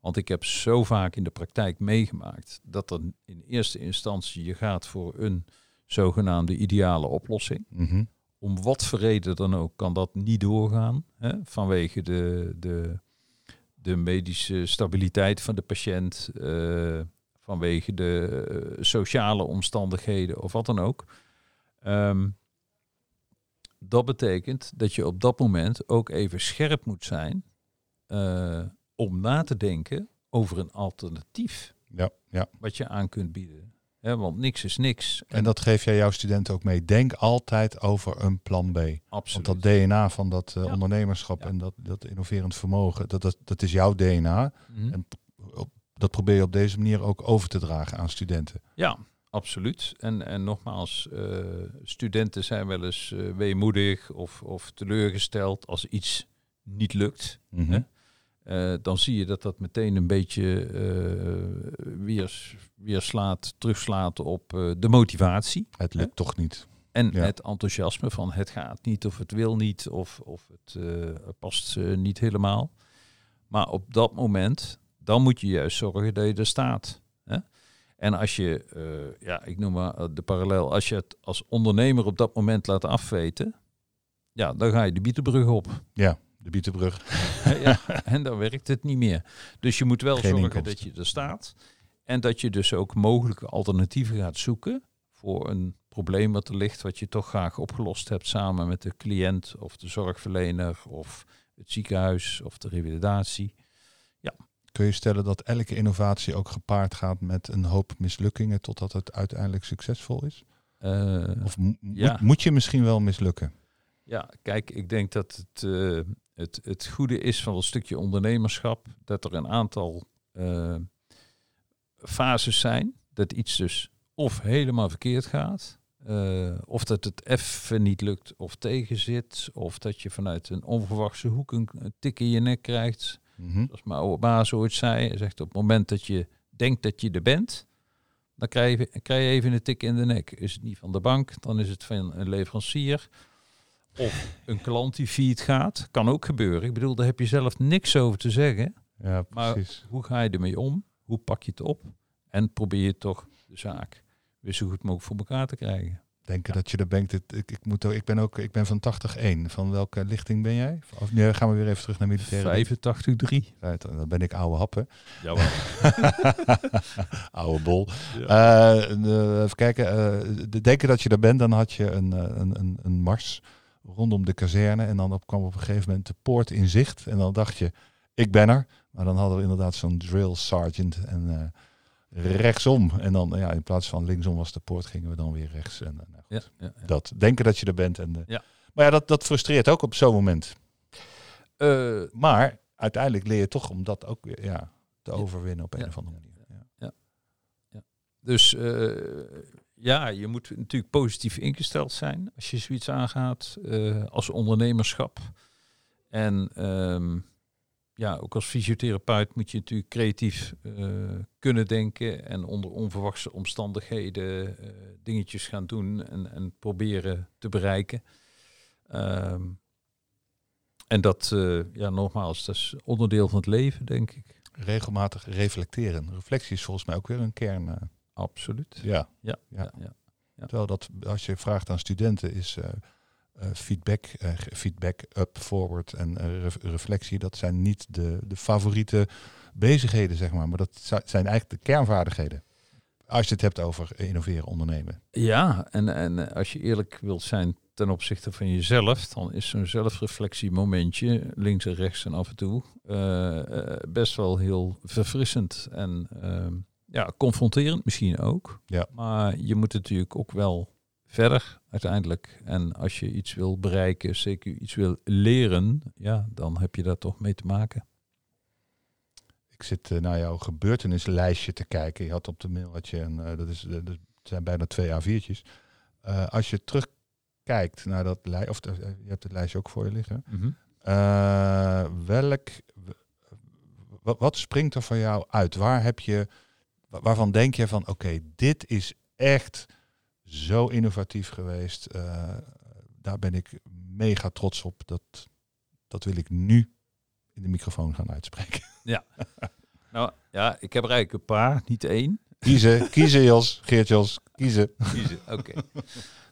Want ik heb zo vaak in de praktijk meegemaakt dat er in eerste instantie je gaat voor een zogenaamde ideale oplossing Mhm. Om wat voor reden dan ook kan dat niet doorgaan. Hè? Vanwege de, de, de medische stabiliteit van de patiënt, eh, vanwege de eh, sociale omstandigheden of wat dan ook. Ehm, dat betekent dat je op dat moment ook even scherp moet zijn eh, om na te denken over een alternatief ja, ja. wat je aan kunt bieden. Hè, want niks is niks. En dat geef jij jouw studenten ook mee. Denk altijd over een plan B. absoluut. Want dat DNA van dat eh, Ja. ondernemerschap Ja. en dat, dat innoverend vermogen, dat, dat, dat is jouw DNA. Mhm. En op- dat probeer je op deze manier ook over te dragen aan studenten. Ja, absoluut. En, en nogmaals, eh, studenten zijn wel eens eh, weemoedig of, of teleurgesteld als iets niet lukt. Mhm. Eh, dan zie je dat dat meteen een beetje eh, weer, weer slaat, terugslaat op eh, de motivatie. Het lukt toch niet. En Ja. het enthousiasme van het gaat niet of het wil niet of, of het past niet helemaal. Maar op dat moment, dan moet je juist zorgen dat je er staat. Hè? En als je, ja, ik noem maar de parallel, als je het als ondernemer op dat moment laat afweten, ja, dan ga je de Bietenbrug op. Ja, de Bietenbrug. ja, en dan werkt het niet meer. Dus je moet wel Geen zorgen inkomsten. dat je er staat. En dat je dus ook mogelijke alternatieven gaat zoeken voor een probleem wat er ligt, wat je toch graag opgelost hebt samen met de cliënt of de zorgverlener of het ziekenhuis of de revalidatie. Kun je stellen dat elke innovatie ook gepaard gaat met een hoop mislukkingen totdat het uiteindelijk succesvol is? Eh, Of mo- Ja. moet, moet je misschien wel mislukken? Ja, kijk, ik denk dat het, eh, het, het goede is van een stukje ondernemerschap dat er een aantal eh, fases zijn. Dat iets dus of helemaal verkeerd gaat, eh, of dat het even niet lukt of tegenzit, of dat je vanuit een onverwachte hoek een, een tik in je nek krijgt. Mhm. Zoals mijn oude baas ooit zei, hij zegt op het moment dat je denkt dat je er bent, dan krijg je, krijg je even een tik in de nek. Is het niet van de bank, dan is het van een leverancier. Of een klant die failliet gaat. Kan ook gebeuren. Ik bedoel, daar heb je zelf niks over te zeggen. Ja, Maar precies. hoe ga je ermee om? Hoe pak je het op? En probeer je toch de zaak weer zo goed mogelijk voor elkaar te krijgen. Denken dat je er bent. Ik, ik, moet ook, ik ben ook ik ben van 80-1. Van welke lichting ben jij? Of nee, gaan we weer even terug naar militaire. 85-3. Ja, Dan ben ik oude happen. Jawel. [laughs] oude bol. Ja. Eh, even kijken. eh, de, denken dat je er bent, dan had je een, eh, een, een, een mars rondom de kazerne. En dan op, kwam op een gegeven moment de poort in zicht. En dan dacht je, ik ben er. Maar dan hadden we inderdaad zo'n drill sergeant. En eh, rechtsom. En dan ja, in plaats van linksom was de poort, gingen we dan weer rechts. En, eh, nou, goed. Ja, ja, ja. Dat denken dat je er bent. En, Ja. Maar ja, dat, dat frustreert ook op zo'n moment. Maar uiteindelijk leer je toch om dat ook weer ja, te overwinnen op een of andere manier. Ja. Dus ja, je moet natuurlijk positief ingesteld zijn als je zoiets aangaat eh, als ondernemerschap. En ehm, ja, ook als fysiotherapeut moet je natuurlijk creatief eh, kunnen denken en onder onverwachte omstandigheden eh, dingetjes gaan doen en, en proberen te bereiken. Ehm, en dat, ja, nogmaals, dat is onderdeel van het leven, denk ik. Regelmatig reflecteren. Reflectie is volgens mij ook weer een kern. Absoluut. ja. Ja, Ja. ja. ja. Ja. Terwijl dat, als je vraagt aan studenten, is eh, eh, feedback, eh, feedback, up, forward en ref- reflectie, dat zijn niet de, de favoriete bezigheden, zeg maar. Maar dat zi- zijn eigenlijk de kernvaardigheden. Als je het hebt over innoveren, ondernemen. Ja, en, en als je eerlijk wilt zijn ten opzichte van jezelf, dan is zo'n zelfreflectiemomentje, links en rechts en af en toe, best wel heel verfrissend en ehm, ja, confronterend misschien ook. Ja. Maar je moet natuurlijk ook wel verder uiteindelijk. En als je iets wil bereiken, zeker iets wil leren, ja, dan heb je daar toch mee te maken. Ik zit eh, naar jouw gebeurtenislijstje te kijken. Je had op de mail, had je een, eh, dat, is, eh, dat zijn bijna twee A4'tjes. Eh, als je terugkijkt naar dat lijstje, of je hebt het lijstje ook voor je liggen. Eh, welk, wat, wat springt er voor jou uit? Waar heb je, waarvan denk je van, oké, dit is echt zo innovatief geweest. eh, daar ben ik mega trots op. Dat, dat wil ik nu in de microfoon gaan uitspreken. [laughs] Nou ja, ik heb er eigenlijk een paar, niet één. Kiezen, kiezen Jos, Geert Jos, kiezen. Kiezen, oké.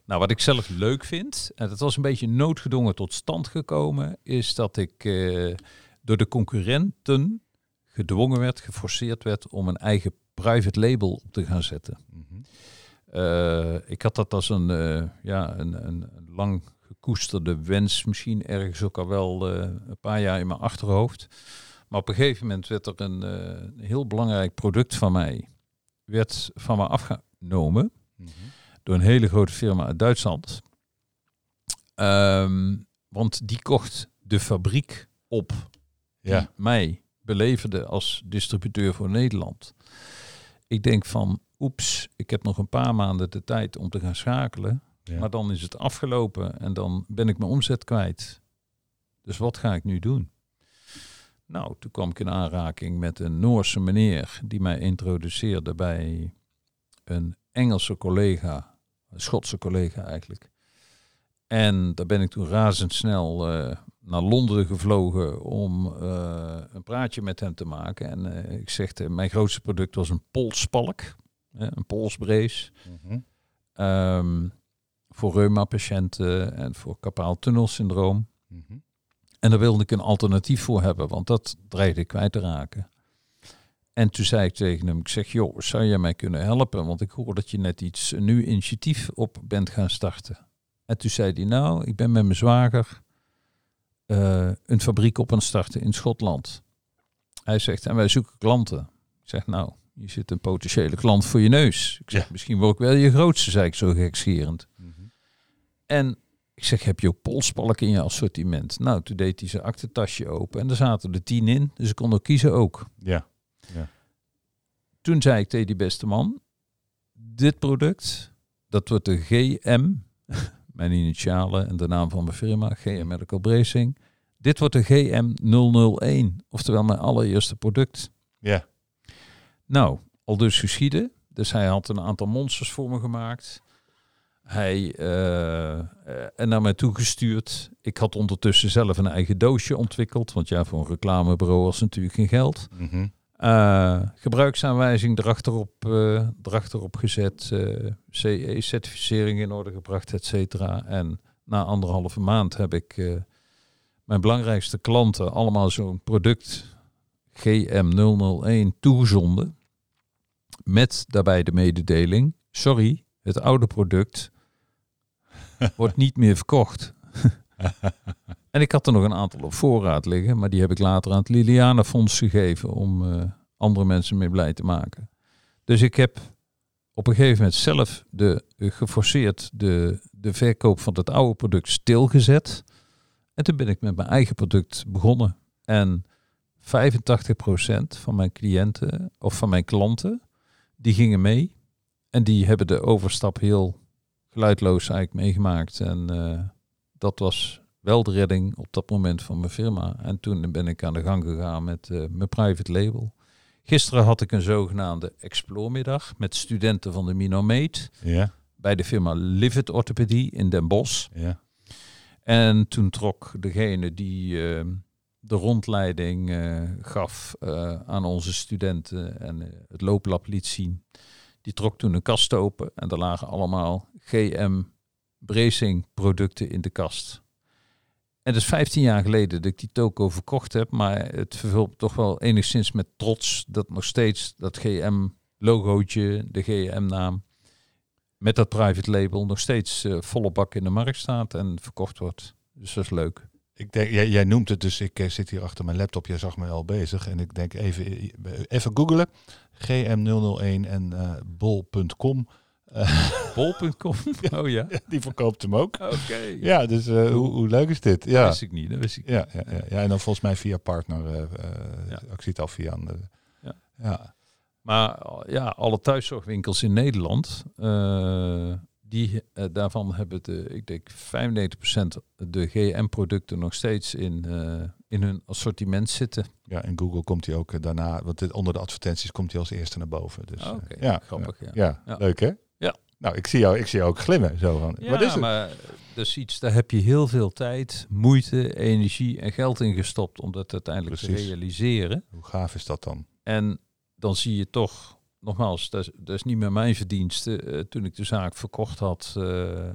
nou, wat ik zelf leuk vind, en dat was een beetje noodgedwongen tot stand gekomen, is dat ik eh, door de concurrenten gedwongen werd, geforceerd werd om een eigen private label op te gaan zetten. Mhm. Eh, ik had dat als een, eh, ja, een, een, lang gekoesterde wens, misschien ergens ook al wel eh, een paar jaar in mijn achterhoofd. Maar op een gegeven moment werd er een, heel belangrijk product van mij, werd van me afgenomen Mhm. door een hele grote firma uit Duitsland. Ehm, want die kocht de fabriek op die Ja, mij beleverde als distributeur voor Nederland. Ik denk van, oeps, ik heb nog een paar maanden de tijd om te gaan schakelen. ja. Maar dan is het afgelopen en dan ben ik mijn omzet kwijt. Dus wat ga ik nu doen? Nou, toen kwam ik in aanraking met een Noorse meneer die mij introduceerde bij een Engelse collega, een Schotse collega eigenlijk. En daar ben ik toen razendsnel eh, naar Londen gevlogen om eh, een praatje met hem te maken. En eh, ik zeg, mijn grootste product was een polspalk, een polsbrace. Mhm. Ehm, voor reuma-patiënten en voor carpaaltunnelsyndroom. Mhm. En daar wilde ik een alternatief voor hebben, want dat dreigde ik kwijt te raken. En toen zei ik tegen hem, ik zeg, joh, zou jij mij kunnen helpen? Want ik hoor dat je net iets, een nieuw initiatief op bent gaan starten. En toen zei hij, nou, ik ben met mijn zwager eh, een fabriek op aan het starten in Schotland. Hij zegt, en wij zoeken klanten. Ik zeg, nou, je zit een potentiële klant voor je neus. Ik zeg, Ja. misschien word ik wel je grootste, zei ik zo gekscherend. Mhm. En ik zeg, heb je ook polspalken in je assortiment? Nou, toen deed hij zijn aktentasje open en er zaten er tien in. Dus ik kon ook kiezen ook. Ja. Toen zei ik tegen die beste man, dit product, dat wordt de GM, [laughs] mijn initialen en de naam van mijn firma, GM Medical Bracing. Dit wordt de GM 001, oftewel mijn allereerste product. Ja. Nou, al dus geschieden. Dus hij had een aantal monsters voor me gemaakt. Hij eh, eh, en naar mij toegestuurd. Ik had ondertussen zelf een eigen doosje ontwikkeld. Want ja, voor een reclamebureau was natuurlijk geen geld. Mhm. Eh, gebruiksaanwijzing erachterop, eh erachterop gezet. eh, CE-certificering in orde gebracht, et cetera. En na anderhalve maand heb ik mijn belangrijkste klanten allemaal zo'n product GM001 toegezonden. Met daarbij de mededeling, sorry, het oude product [laughs] wordt niet meer verkocht. [laughs] en ik had er nog een aantal op voorraad liggen, maar die heb ik later aan het Liliana Fonds gegeven om eh, andere mensen mee blij te maken. Dus ik heb op een gegeven moment zelf de, eh, geforceerd de, de verkoop van het oude product stilgezet. En toen ben ik met mijn eigen product begonnen. En 85% van mijn cliënten of van mijn klanten, die gingen mee. En die hebben de overstap heel geluidloos eigenlijk meegemaakt. En eh, dat was wel de redding op dat moment van mijn firma. En toen ben ik aan de gang gegaan met eh, mijn private label. Gisteren had ik een zogenaamde Explore-middag met studenten van de Minomeet Ja. bij de firma Livid Orthopedie in Den Bosch. Ja. En toen trok degene die eh, de rondleiding eh, gaf eh, aan onze studenten en het looplab liet zien, die trok toen een kast open en er lagen allemaal GM bracing producten in de kast. En dat is 15 jaar geleden dat ik die toko verkocht heb, maar het vervult toch wel enigszins met trots dat nog steeds dat GM logootje, de GM naam, met dat private label nog steeds eh, volle bak in de markt staat en verkocht wordt. Dus dat is leuk. Ik denk, jij, noemt het dus, ik eh, zit hier achter mijn laptop, jij zag me al bezig. En ik denk even, even googelen. GM001 en eh bol.com. Bol.com? [laughs] Oh ja. Die verkoopt hem ook. Oké. Ja, dus eh, hoe, hoe leuk is dit? Dat Ja. wist ik niet. Dat wist ik Ja, ja, ja, ja, en dan volgens mij via partner. eh eh Ja. Ik zie het al via. eh, Ja. ja. Maar ja, alle thuiszorgwinkels in Nederland, eh, die, eh, daarvan hebben de, ik denk 95% de GM-producten nog steeds in, eh, in hun assortiment zitten. Ja, en Google komt hij ook eh, daarna, want dit, onder de advertenties komt hij als eerste naar boven. Dus, Ah, eh, ja, grappig. Ja, Ja. leuk hè? Nou, ik zie jou, ik zie jou ook glimmen. Zo van, Ja, wat is het? maar is iets, daar heb je heel veel tijd, moeite, energie en geld in gestopt om dat uiteindelijk te realiseren. Hoe gaaf is dat dan? En dan zie je toch, nogmaals, dat is, dat is niet meer mijn verdienste. Eh, toen ik de zaak verkocht had, eh, eh,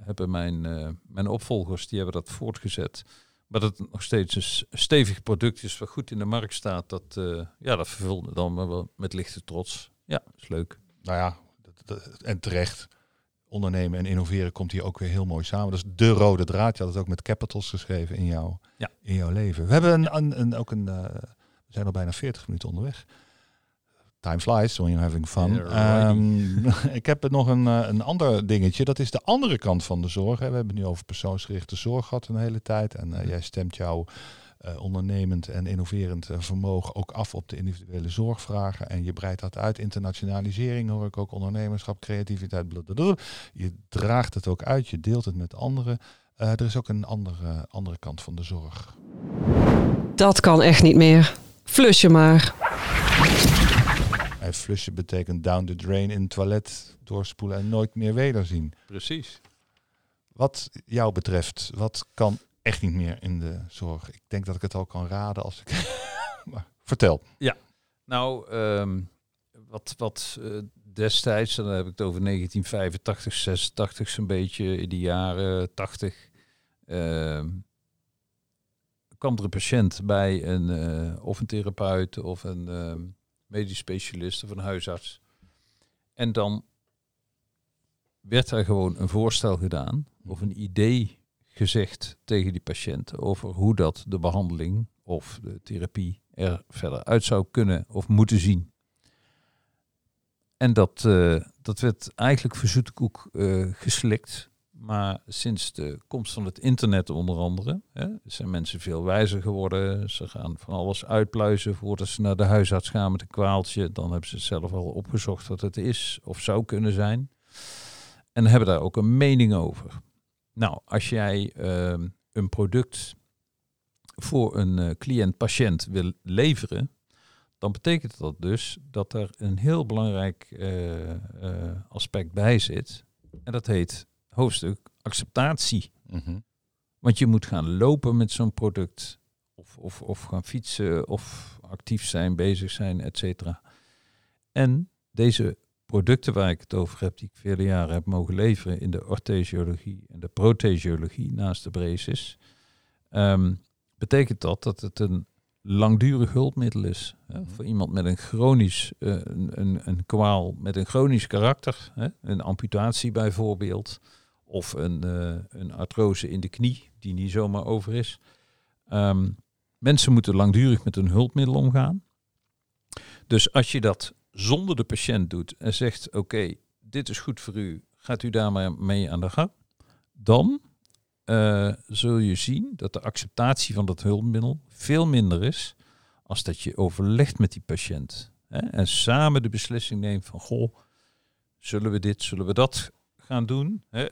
hebben mijn, mijn opvolgers, die hebben dat voortgezet. Maar dat het nog steeds een stevig product is wat goed in de markt staat, dat, ja, dat vervulde dan me wel met lichte trots. Ja, is leuk. Nou ja, en terecht. Ondernemen en innoveren komt hier ook weer heel mooi samen. Dat is de rode draad. Je had het ook met capitals geschreven in jouw, Ja. in jouw leven. We hebben een, een, een- ook een. eh, we zijn al bijna 40 minuten onderweg. Time flies when you're having fun. Yeah, Ehm, [laughs] ik heb nog een, eh, een ander dingetje. Dat is de andere kant van de zorg. hè. We hebben het nu over persoonsgerichte zorg gehad een hele tijd. En eh, jij stemt jouw eh, ondernemend en innoverend eh, vermogen ook af op de individuele zorgvragen. En je breidt dat uit. Internationalisering hoor ik ook, ondernemerschap, creativiteit. blablabla. Je draagt het ook uit, je deelt het met anderen. Eh, er is ook een andere, andere kant van de zorg. Dat kan echt niet meer. Flus je maar. En flushen betekent down the drain in het toilet, doorspoelen en nooit meer wederzien. Precies. Wat jou betreft, wat kan echt niet meer in de zorg? Ik denk dat ik het al kan raden als ik... [laughs] maar vertel. Nou, ehm, wat, wat eh, destijds, dan heb ik het over 1985, 86 zo'n beetje, in de jaren 80, uh, kwam er een patiënt bij een, uh, of een therapeut of een uh, medisch specialist of een huisarts. En dan werd er gewoon een voorstel gedaan of een idee gezegd tegen die patiënt over hoe dat de behandeling of de therapie er verder uit zou kunnen of moeten zien. En dat, uh, dat werd eigenlijk voor zoete uh, geslikt. Maar sinds de komst van het internet onder andere, hè, zijn mensen veel wijzer geworden. Ze gaan van alles uitpluizen voordat ze naar de huisarts gaan met een kwaaltje. Dan hebben ze zelf al opgezocht wat het is of zou kunnen zijn. En hebben daar ook een mening over. Nou, als jij uh, een product voor een uh, cliënt-patiënt wil leveren, dan betekent dat dus dat er een heel belangrijk uh, aspect bij zit. En dat heet hoofdstuk acceptatie. Mm -hmm. Want je moet gaan lopen met zo'n product, of, of, of gaan fietsen, of actief zijn, bezig zijn, et cetera. En deze producten waar ik het over heb, die ik vele jaren heb mogen leveren in de orthesiologie en de prothesiologie naast de braces, um, betekent dat dat het een langdurig hulpmiddel is. Hè, mm -hmm. Voor iemand met een chronisch, uh, een, een, een, kwaal met een chronisch karakter, hè, een amputatie bijvoorbeeld, of een, uh, een artrose in de knie die niet zomaar over is. Um, mensen moeten langdurig met een hulpmiddel omgaan. Dus als je dat zonder de patiënt doet en zegt: Oké, okay, dit is goed voor u, gaat u daar maar mee aan de gang, dan uh, zul je zien dat de acceptatie van dat hulpmiddel veel minder is als dat je overlegt met die patiënt. Hè, en samen de beslissing neemt van, goh, zullen we dit, zullen we dat gaan doen? Hè?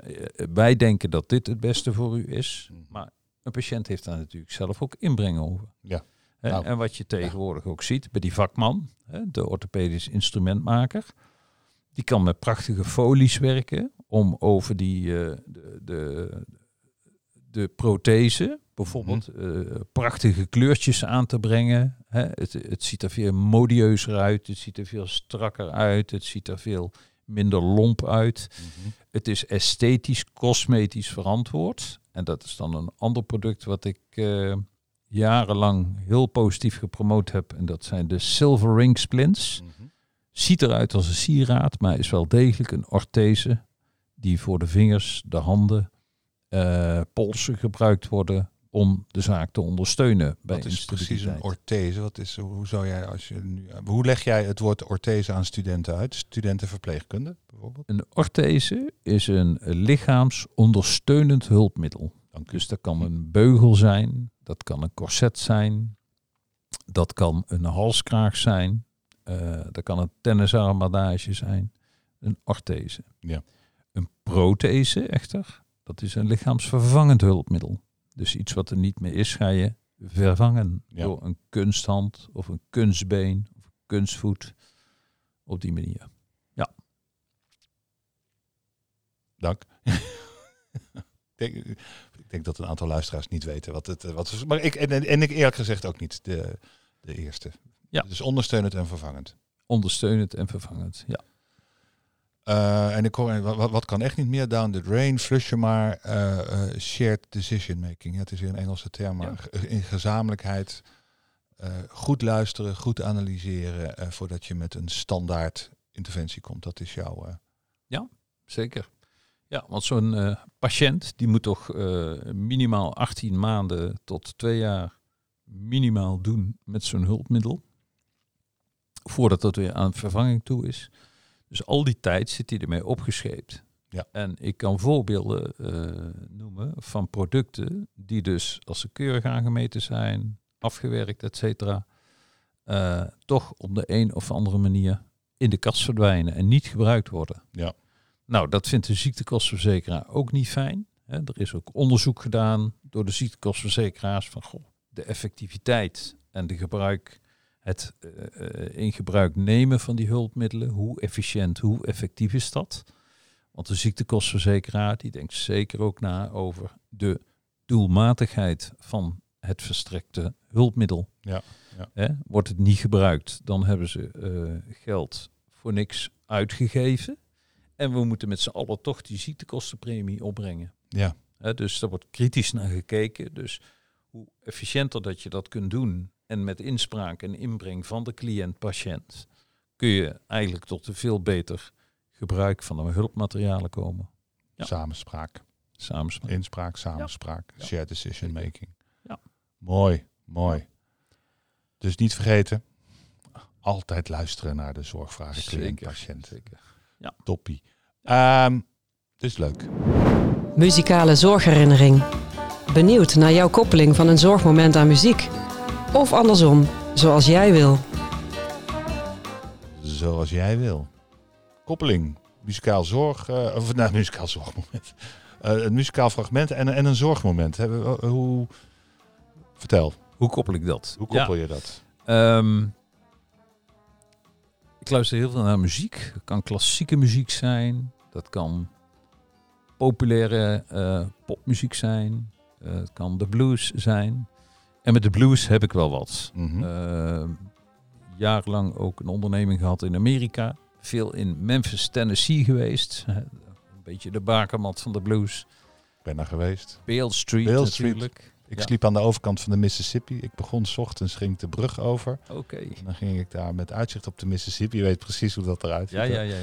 Wij denken dat dit het beste voor u is, maar een patiënt heeft daar natuurlijk zelf ook inbreng over. Ja. Nou, en wat je tegenwoordig ja. ook ziet bij die vakman, hè, de orthopedisch instrumentmaker, die kan met prachtige folies werken om over die, uh, de, de, de prothese, bijvoorbeeld -hmm. uh, prachtige kleurtjes aan te brengen. Hè. Het, het ziet er veel modieuzer uit, het ziet er veel strakker uit, het ziet er veel minder lomp uit. Mm -hmm. Het is esthetisch, cosmetisch verantwoord. En dat is dan een ander product wat ik uh, jarenlang heel positief gepromoot heb. En dat zijn de Silver Ring Splints. Mm -hmm. Ziet eruit als een sieraad, maar is wel degelijk een orthese die voor de vingers, de handen, uh, polsen gebruikt worden om de zaak te ondersteunen. Bij Wat is precies een orthese? Wat is, hoe, zou jij als je nu, hoe leg jij het woord orthese aan studenten uit? Studentenverpleegkunde bijvoorbeeld? Een orthese is een lichaamsondersteunend hulpmiddel. Dus dat kan een beugel zijn, dat kan een corset zijn, dat kan een halskraag zijn, uh, dat kan een tennisarmbandage zijn. Een orthese. Ja. Een prothese echter, dat is een lichaamsvervangend hulpmiddel. Dus iets wat er niet meer is, ga je vervangen ja. door een kunsthand of een kunstbeen of een kunstvoet. Op die manier. Ja. Dank. [laughs] ik, denk, dat een aantal luisteraars niet weten wat het wat is. Maar ik, en, en ik eerlijk gezegd ook niet de, de eerste. Ja. Dus ondersteunend en vervangend. Ondersteunend en vervangend, ja. Uh, en ik hoor, wat, wat kan echt niet meer? Down the drain, flush je maar. Uh, uh, shared decision making. Ja, het is weer een Engelse term, maar ja. in gezamenlijkheid. goed luisteren, goed analyseren voordat je met een standaard interventie komt. Dat is jouw. Ja, zeker. Ja, want zo'n patiënt die moet toch minimaal 18 maanden tot twee jaar minimaal doen met zo'n hulpmiddel. Voordat dat weer aan vervanging toe is. Dus al die tijd zit hij ermee opgescheept. Ja. En ik kan voorbeelden uh, noemen van producten die dus als ze keurig aangemeten zijn, afgewerkt, et cetera, toch op de een of andere manier in de kast verdwijnen en niet gebruikt worden. Ja. Nou, dat vindt de ziektekostenverzekeraar ook niet fijn. Er is ook onderzoek gedaan door de ziektekostenverzekeraars van goh, de effectiviteit en de gebruik het uh, in gebruik nemen van die hulpmiddelen. Hoe efficiënt, hoe effectief is dat? Want de ziektekostenverzekeraar die denkt zeker ook na over de doelmatigheid van het verstrekte hulpmiddel. Ja, ja. Wordt het niet gebruikt, dan hebben ze uh, geld voor niks uitgegeven. En we moeten met z'n allen toch die ziektekostenpremie opbrengen. Ja, dus daar wordt kritisch naar gekeken. Dus hoe efficiënter dat je dat kunt doen en met inspraak en inbreng van de cliënt-patiënt kun je eigenlijk tot een veel beter gebruik van de hulpmaterialen komen. Ja. samenspraak. Samenspraak. Inspraak, samenspraak, Ja. shared decision making. Ja. Mooi, mooi. Dus niet vergeten, altijd luisteren naar de zorgvragen cliënt-patiënt. Zeker. Toppie. Ehm dus leuk. Muzikale zorgherinnering. Benieuwd naar jouw koppeling van een zorgmoment aan muziek? Of andersom, zoals jij wil. Zoals jij wil. Koppeling, muzikaal zorg, eh, of nou, muzikaal zorgmoment. Eh, een muzikaal fragment en, en een zorgmoment. We- hoe, vertel, Hoe koppel ik dat? hoe koppel je dat? Ehm, ik luister heel veel naar muziek. Het kan klassieke muziek zijn. Dat kan populaire eh, popmuziek zijn. Eh, het kan de blues zijn. En met de blues heb ik wel wat. Eh, jarenlang ook een onderneming gehad in Amerika. Veel in Memphis, Tennessee geweest. [laughs] Een beetje de bakermat van de blues. Ben daar geweest. Beale Street Beale Street. natuurlijk. Ik Ja. sliep aan de overkant van de Mississippi. Ik begon 's ochtends, ging ik de brug over. Oké. Dan ging ik daar met uitzicht op de Mississippi. Je weet precies hoe dat eruit ziet. Ja, ja, ja, ja.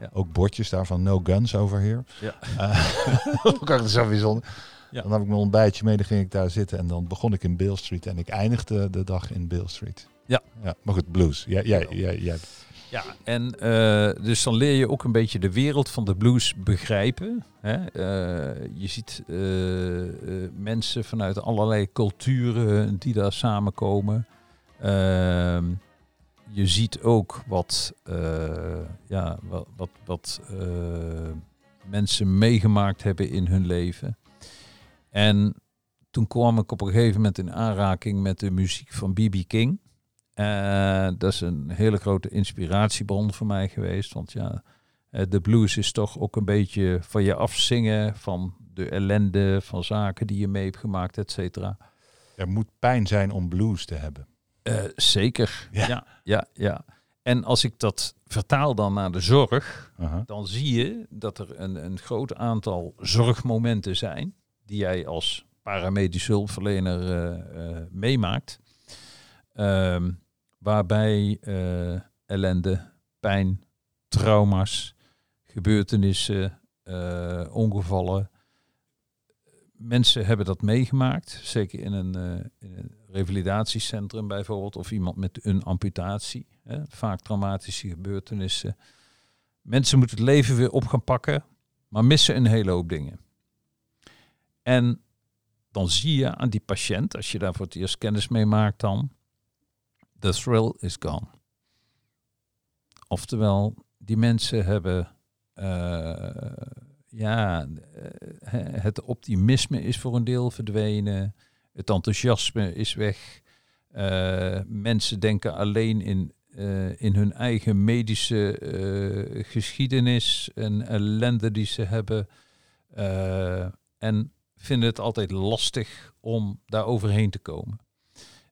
ja. Ook bordjes daarvan, no guns over here. Ja. Eh, [laughs] ook echt zo bijzonder. Ja. Dan had ik mijn ontbijtje mee, dan ging ik daar zitten. En dan begon ik in Beale Street. En ik eindigde de dag in Beale Street. Ja. ja maar goed, blues. Jij, jij, jij, jij. Ja, en eh, dus dan leer je ook een beetje de wereld van de blues begrijpen. Hè? Eh, je ziet eh, mensen vanuit allerlei culturen die daar samenkomen. Ehm, je ziet ook wat, ja, wat, wat, wat mensen meegemaakt hebben in hun leven. En toen kwam ik op een gegeven moment in aanraking met de muziek van B.B. King. Eh, dat is een hele grote inspiratiebron voor mij geweest. Want ja, eh, de blues is toch ook een beetje van je afzingen, van de ellende, van zaken die je mee hebt gemaakt, et cetera. Er moet pijn zijn om blues te hebben. Eh, zeker. Ja. Ja. ja, ja, En als ik dat vertaal dan naar de zorg, dan zie je dat er een, een groot aantal zorgmomenten zijn die jij als paramedische hulpverlener meemaakt. Ehm, waarbij eh, ellende, pijn, trauma's, gebeurtenissen, eh, ongevallen. Mensen hebben dat meegemaakt, zeker in een, eh, in een revalidatiecentrum bijvoorbeeld, of iemand met een amputatie. Hè, vaak traumatische gebeurtenissen. Mensen moeten het leven weer op gaan pakken, maar missen een hele hoop dingen. En dan zie je aan die patiënt, als je daar voor het eerst kennis mee maakt dan, the thrill is gone. Oftewel, die mensen hebben, eh, ja, eh, het optimisme is voor een deel verdwenen, het enthousiasme is weg. Eh, mensen denken alleen in, in hun eigen medische geschiedenis en ellende die ze hebben. En vinden het altijd lastig om daar overheen te komen.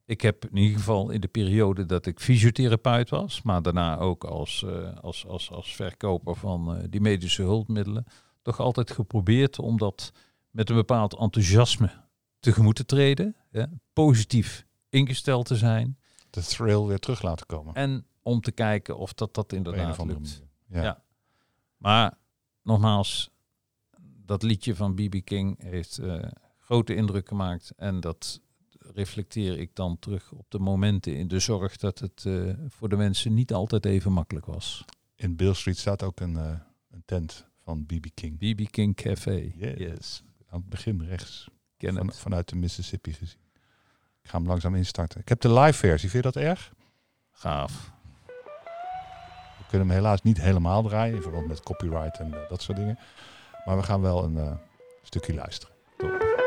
Ik heb in ieder geval in de periode dat ik fysiotherapeut was, maar daarna ook als, eh, als, als, als verkoper van eh, die medische hulpmiddelen, toch altijd geprobeerd om dat met een bepaald enthousiasme tegemoet te treden, hè, positief ingesteld te zijn De thrill weer terug laten komen. en om te kijken of dat, dat inderdaad lukt. Ja. Ja. Maar nogmaals, dat liedje van B.B. King heeft eh, grote indruk gemaakt. En dat reflecteer ik dan terug op de momenten in de zorg dat het eh, voor de mensen niet altijd even makkelijk was. In Bill Street staat ook een, eh, een tent van B.B. King. B.B. King Café. Yes. Yes. Aan het begin rechts. Ken Van, het. vanuit de Mississippi gezien. Ik ga hem langzaam instarten. Ik heb de live versie. Vind je dat erg? Gaaf. We kunnen hem helaas niet helemaal draaien. In verband met copyright en eh, dat soort dingen. Maar we gaan wel een stukje luisteren. Thank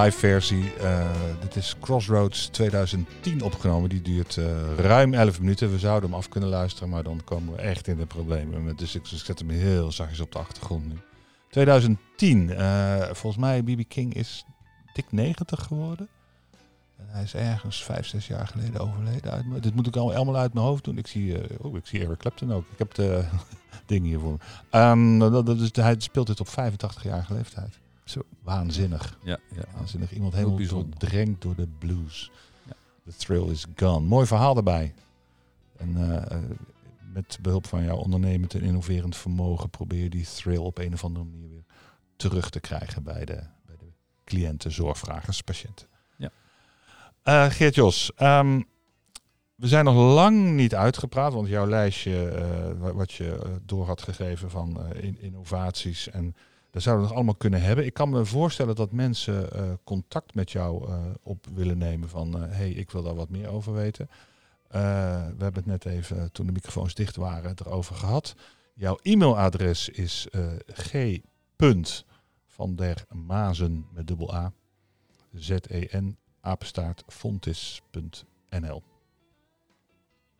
live versie. Uh, dit is Crossroads 2010 opgenomen. Die duurt uh, ruim 11 minuten. We zouden hem af kunnen luisteren, maar dan komen we echt in de problemen. Dus ik, ik zet hem heel zachtjes op de achtergrond nu. 2010. Uh, eh, volgens mij BB King is dik 90 geworden. En hij is ergens 5, 6 jaar geleden overleden. Dit moet ik allemaal uit mijn hoofd doen. Ik zie, oh, ik zie Eric Clapton ook. Ik heb de [laughs] dingen hiervoor. Um, dat, dat is, hij speelt dit op 85-jarige leeftijd. Zo. Waanzinnig. Ja, ja. Waanzinnig. Iemand helemaal drenkt door de blues. Ja. The thrill is gone. Mooi verhaal erbij. En uh, met behulp van jouw ondernemend en innoverend vermogen probeer je die thrill op een of andere manier weer terug te krijgen bij de, bij de cliënten, zorgvragers, patiënten. Ja. Uh, Geert-Jos, um, we zijn nog lang niet uitgepraat, want jouw lijstje, uh, wat je door had gegeven van innovaties en dat zouden we nog allemaal kunnen hebben. Ik kan me voorstellen dat mensen uh, contact met jou uh, op willen nemen van hé, uh, hey, ik wil daar wat meer over weten. we hebben het net even, toen de microfoons dicht waren, erover gehad. Jouw e-mailadres is g. van der Mazen met dubbel A. Z-E-N apenstaart fontis.nl.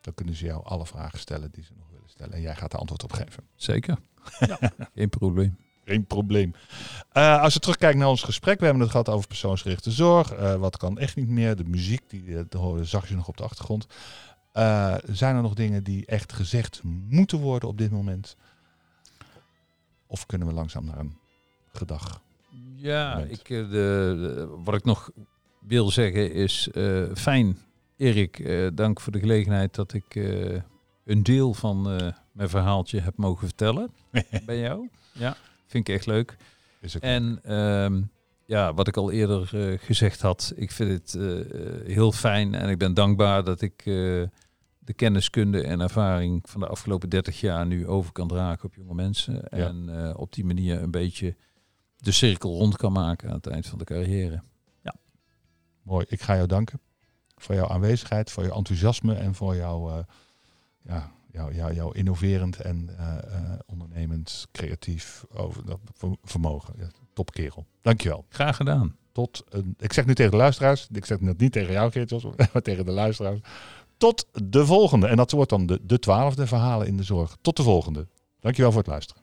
Dan kunnen ze jou alle vragen stellen die ze nog willen stellen. En jij gaat er antwoord op geven. Zeker. Ja, [laughs] geen probleem geen probleem. Uh, als je terugkijkt naar ons gesprek, we hebben het gehad over persoonsgerichte zorg. Uh, wat kan echt niet meer? De muziek, die uh, hoorde, zag je nog op de achtergrond. zijn er nog dingen die echt gezegd moeten worden op dit moment? Of kunnen we langzaam naar een gedag? Ja, ik, de, de, wat ik nog wil zeggen is fijn, Erik, dank voor de gelegenheid dat ik een deel van mijn verhaaltje heb mogen vertellen [laughs] bij jou. Ja. Vind ik echt leuk. en ehm, ja, wat ik al eerder uh, gezegd had, ik vind het uh, heel fijn en ik ben dankbaar dat ik uh, de kenniskunde en ervaring van de afgelopen 30 jaar nu over kan dragen op jonge mensen. Ja. En op die manier een beetje de cirkel rond kan maken aan het eind van de carrière. Ja. Mooi, ik ga jou danken voor jouw aanwezigheid, voor je enthousiasme en voor jouw ja, jou, jou, jouw innoverend en uh, uh, ondernemend, creatief over, dat vermogen. Ja, top kerel. Dankjewel. Graag gedaan. Tot, een, ik zeg nu tegen de luisteraars, ik zeg het niet tegen jou Geertjes, [laughs] maar tegen de luisteraars. Tot de volgende. En dat wordt dan de, de twaalfde verhalen in de zorg. Tot de volgende. Dankjewel voor het luisteren.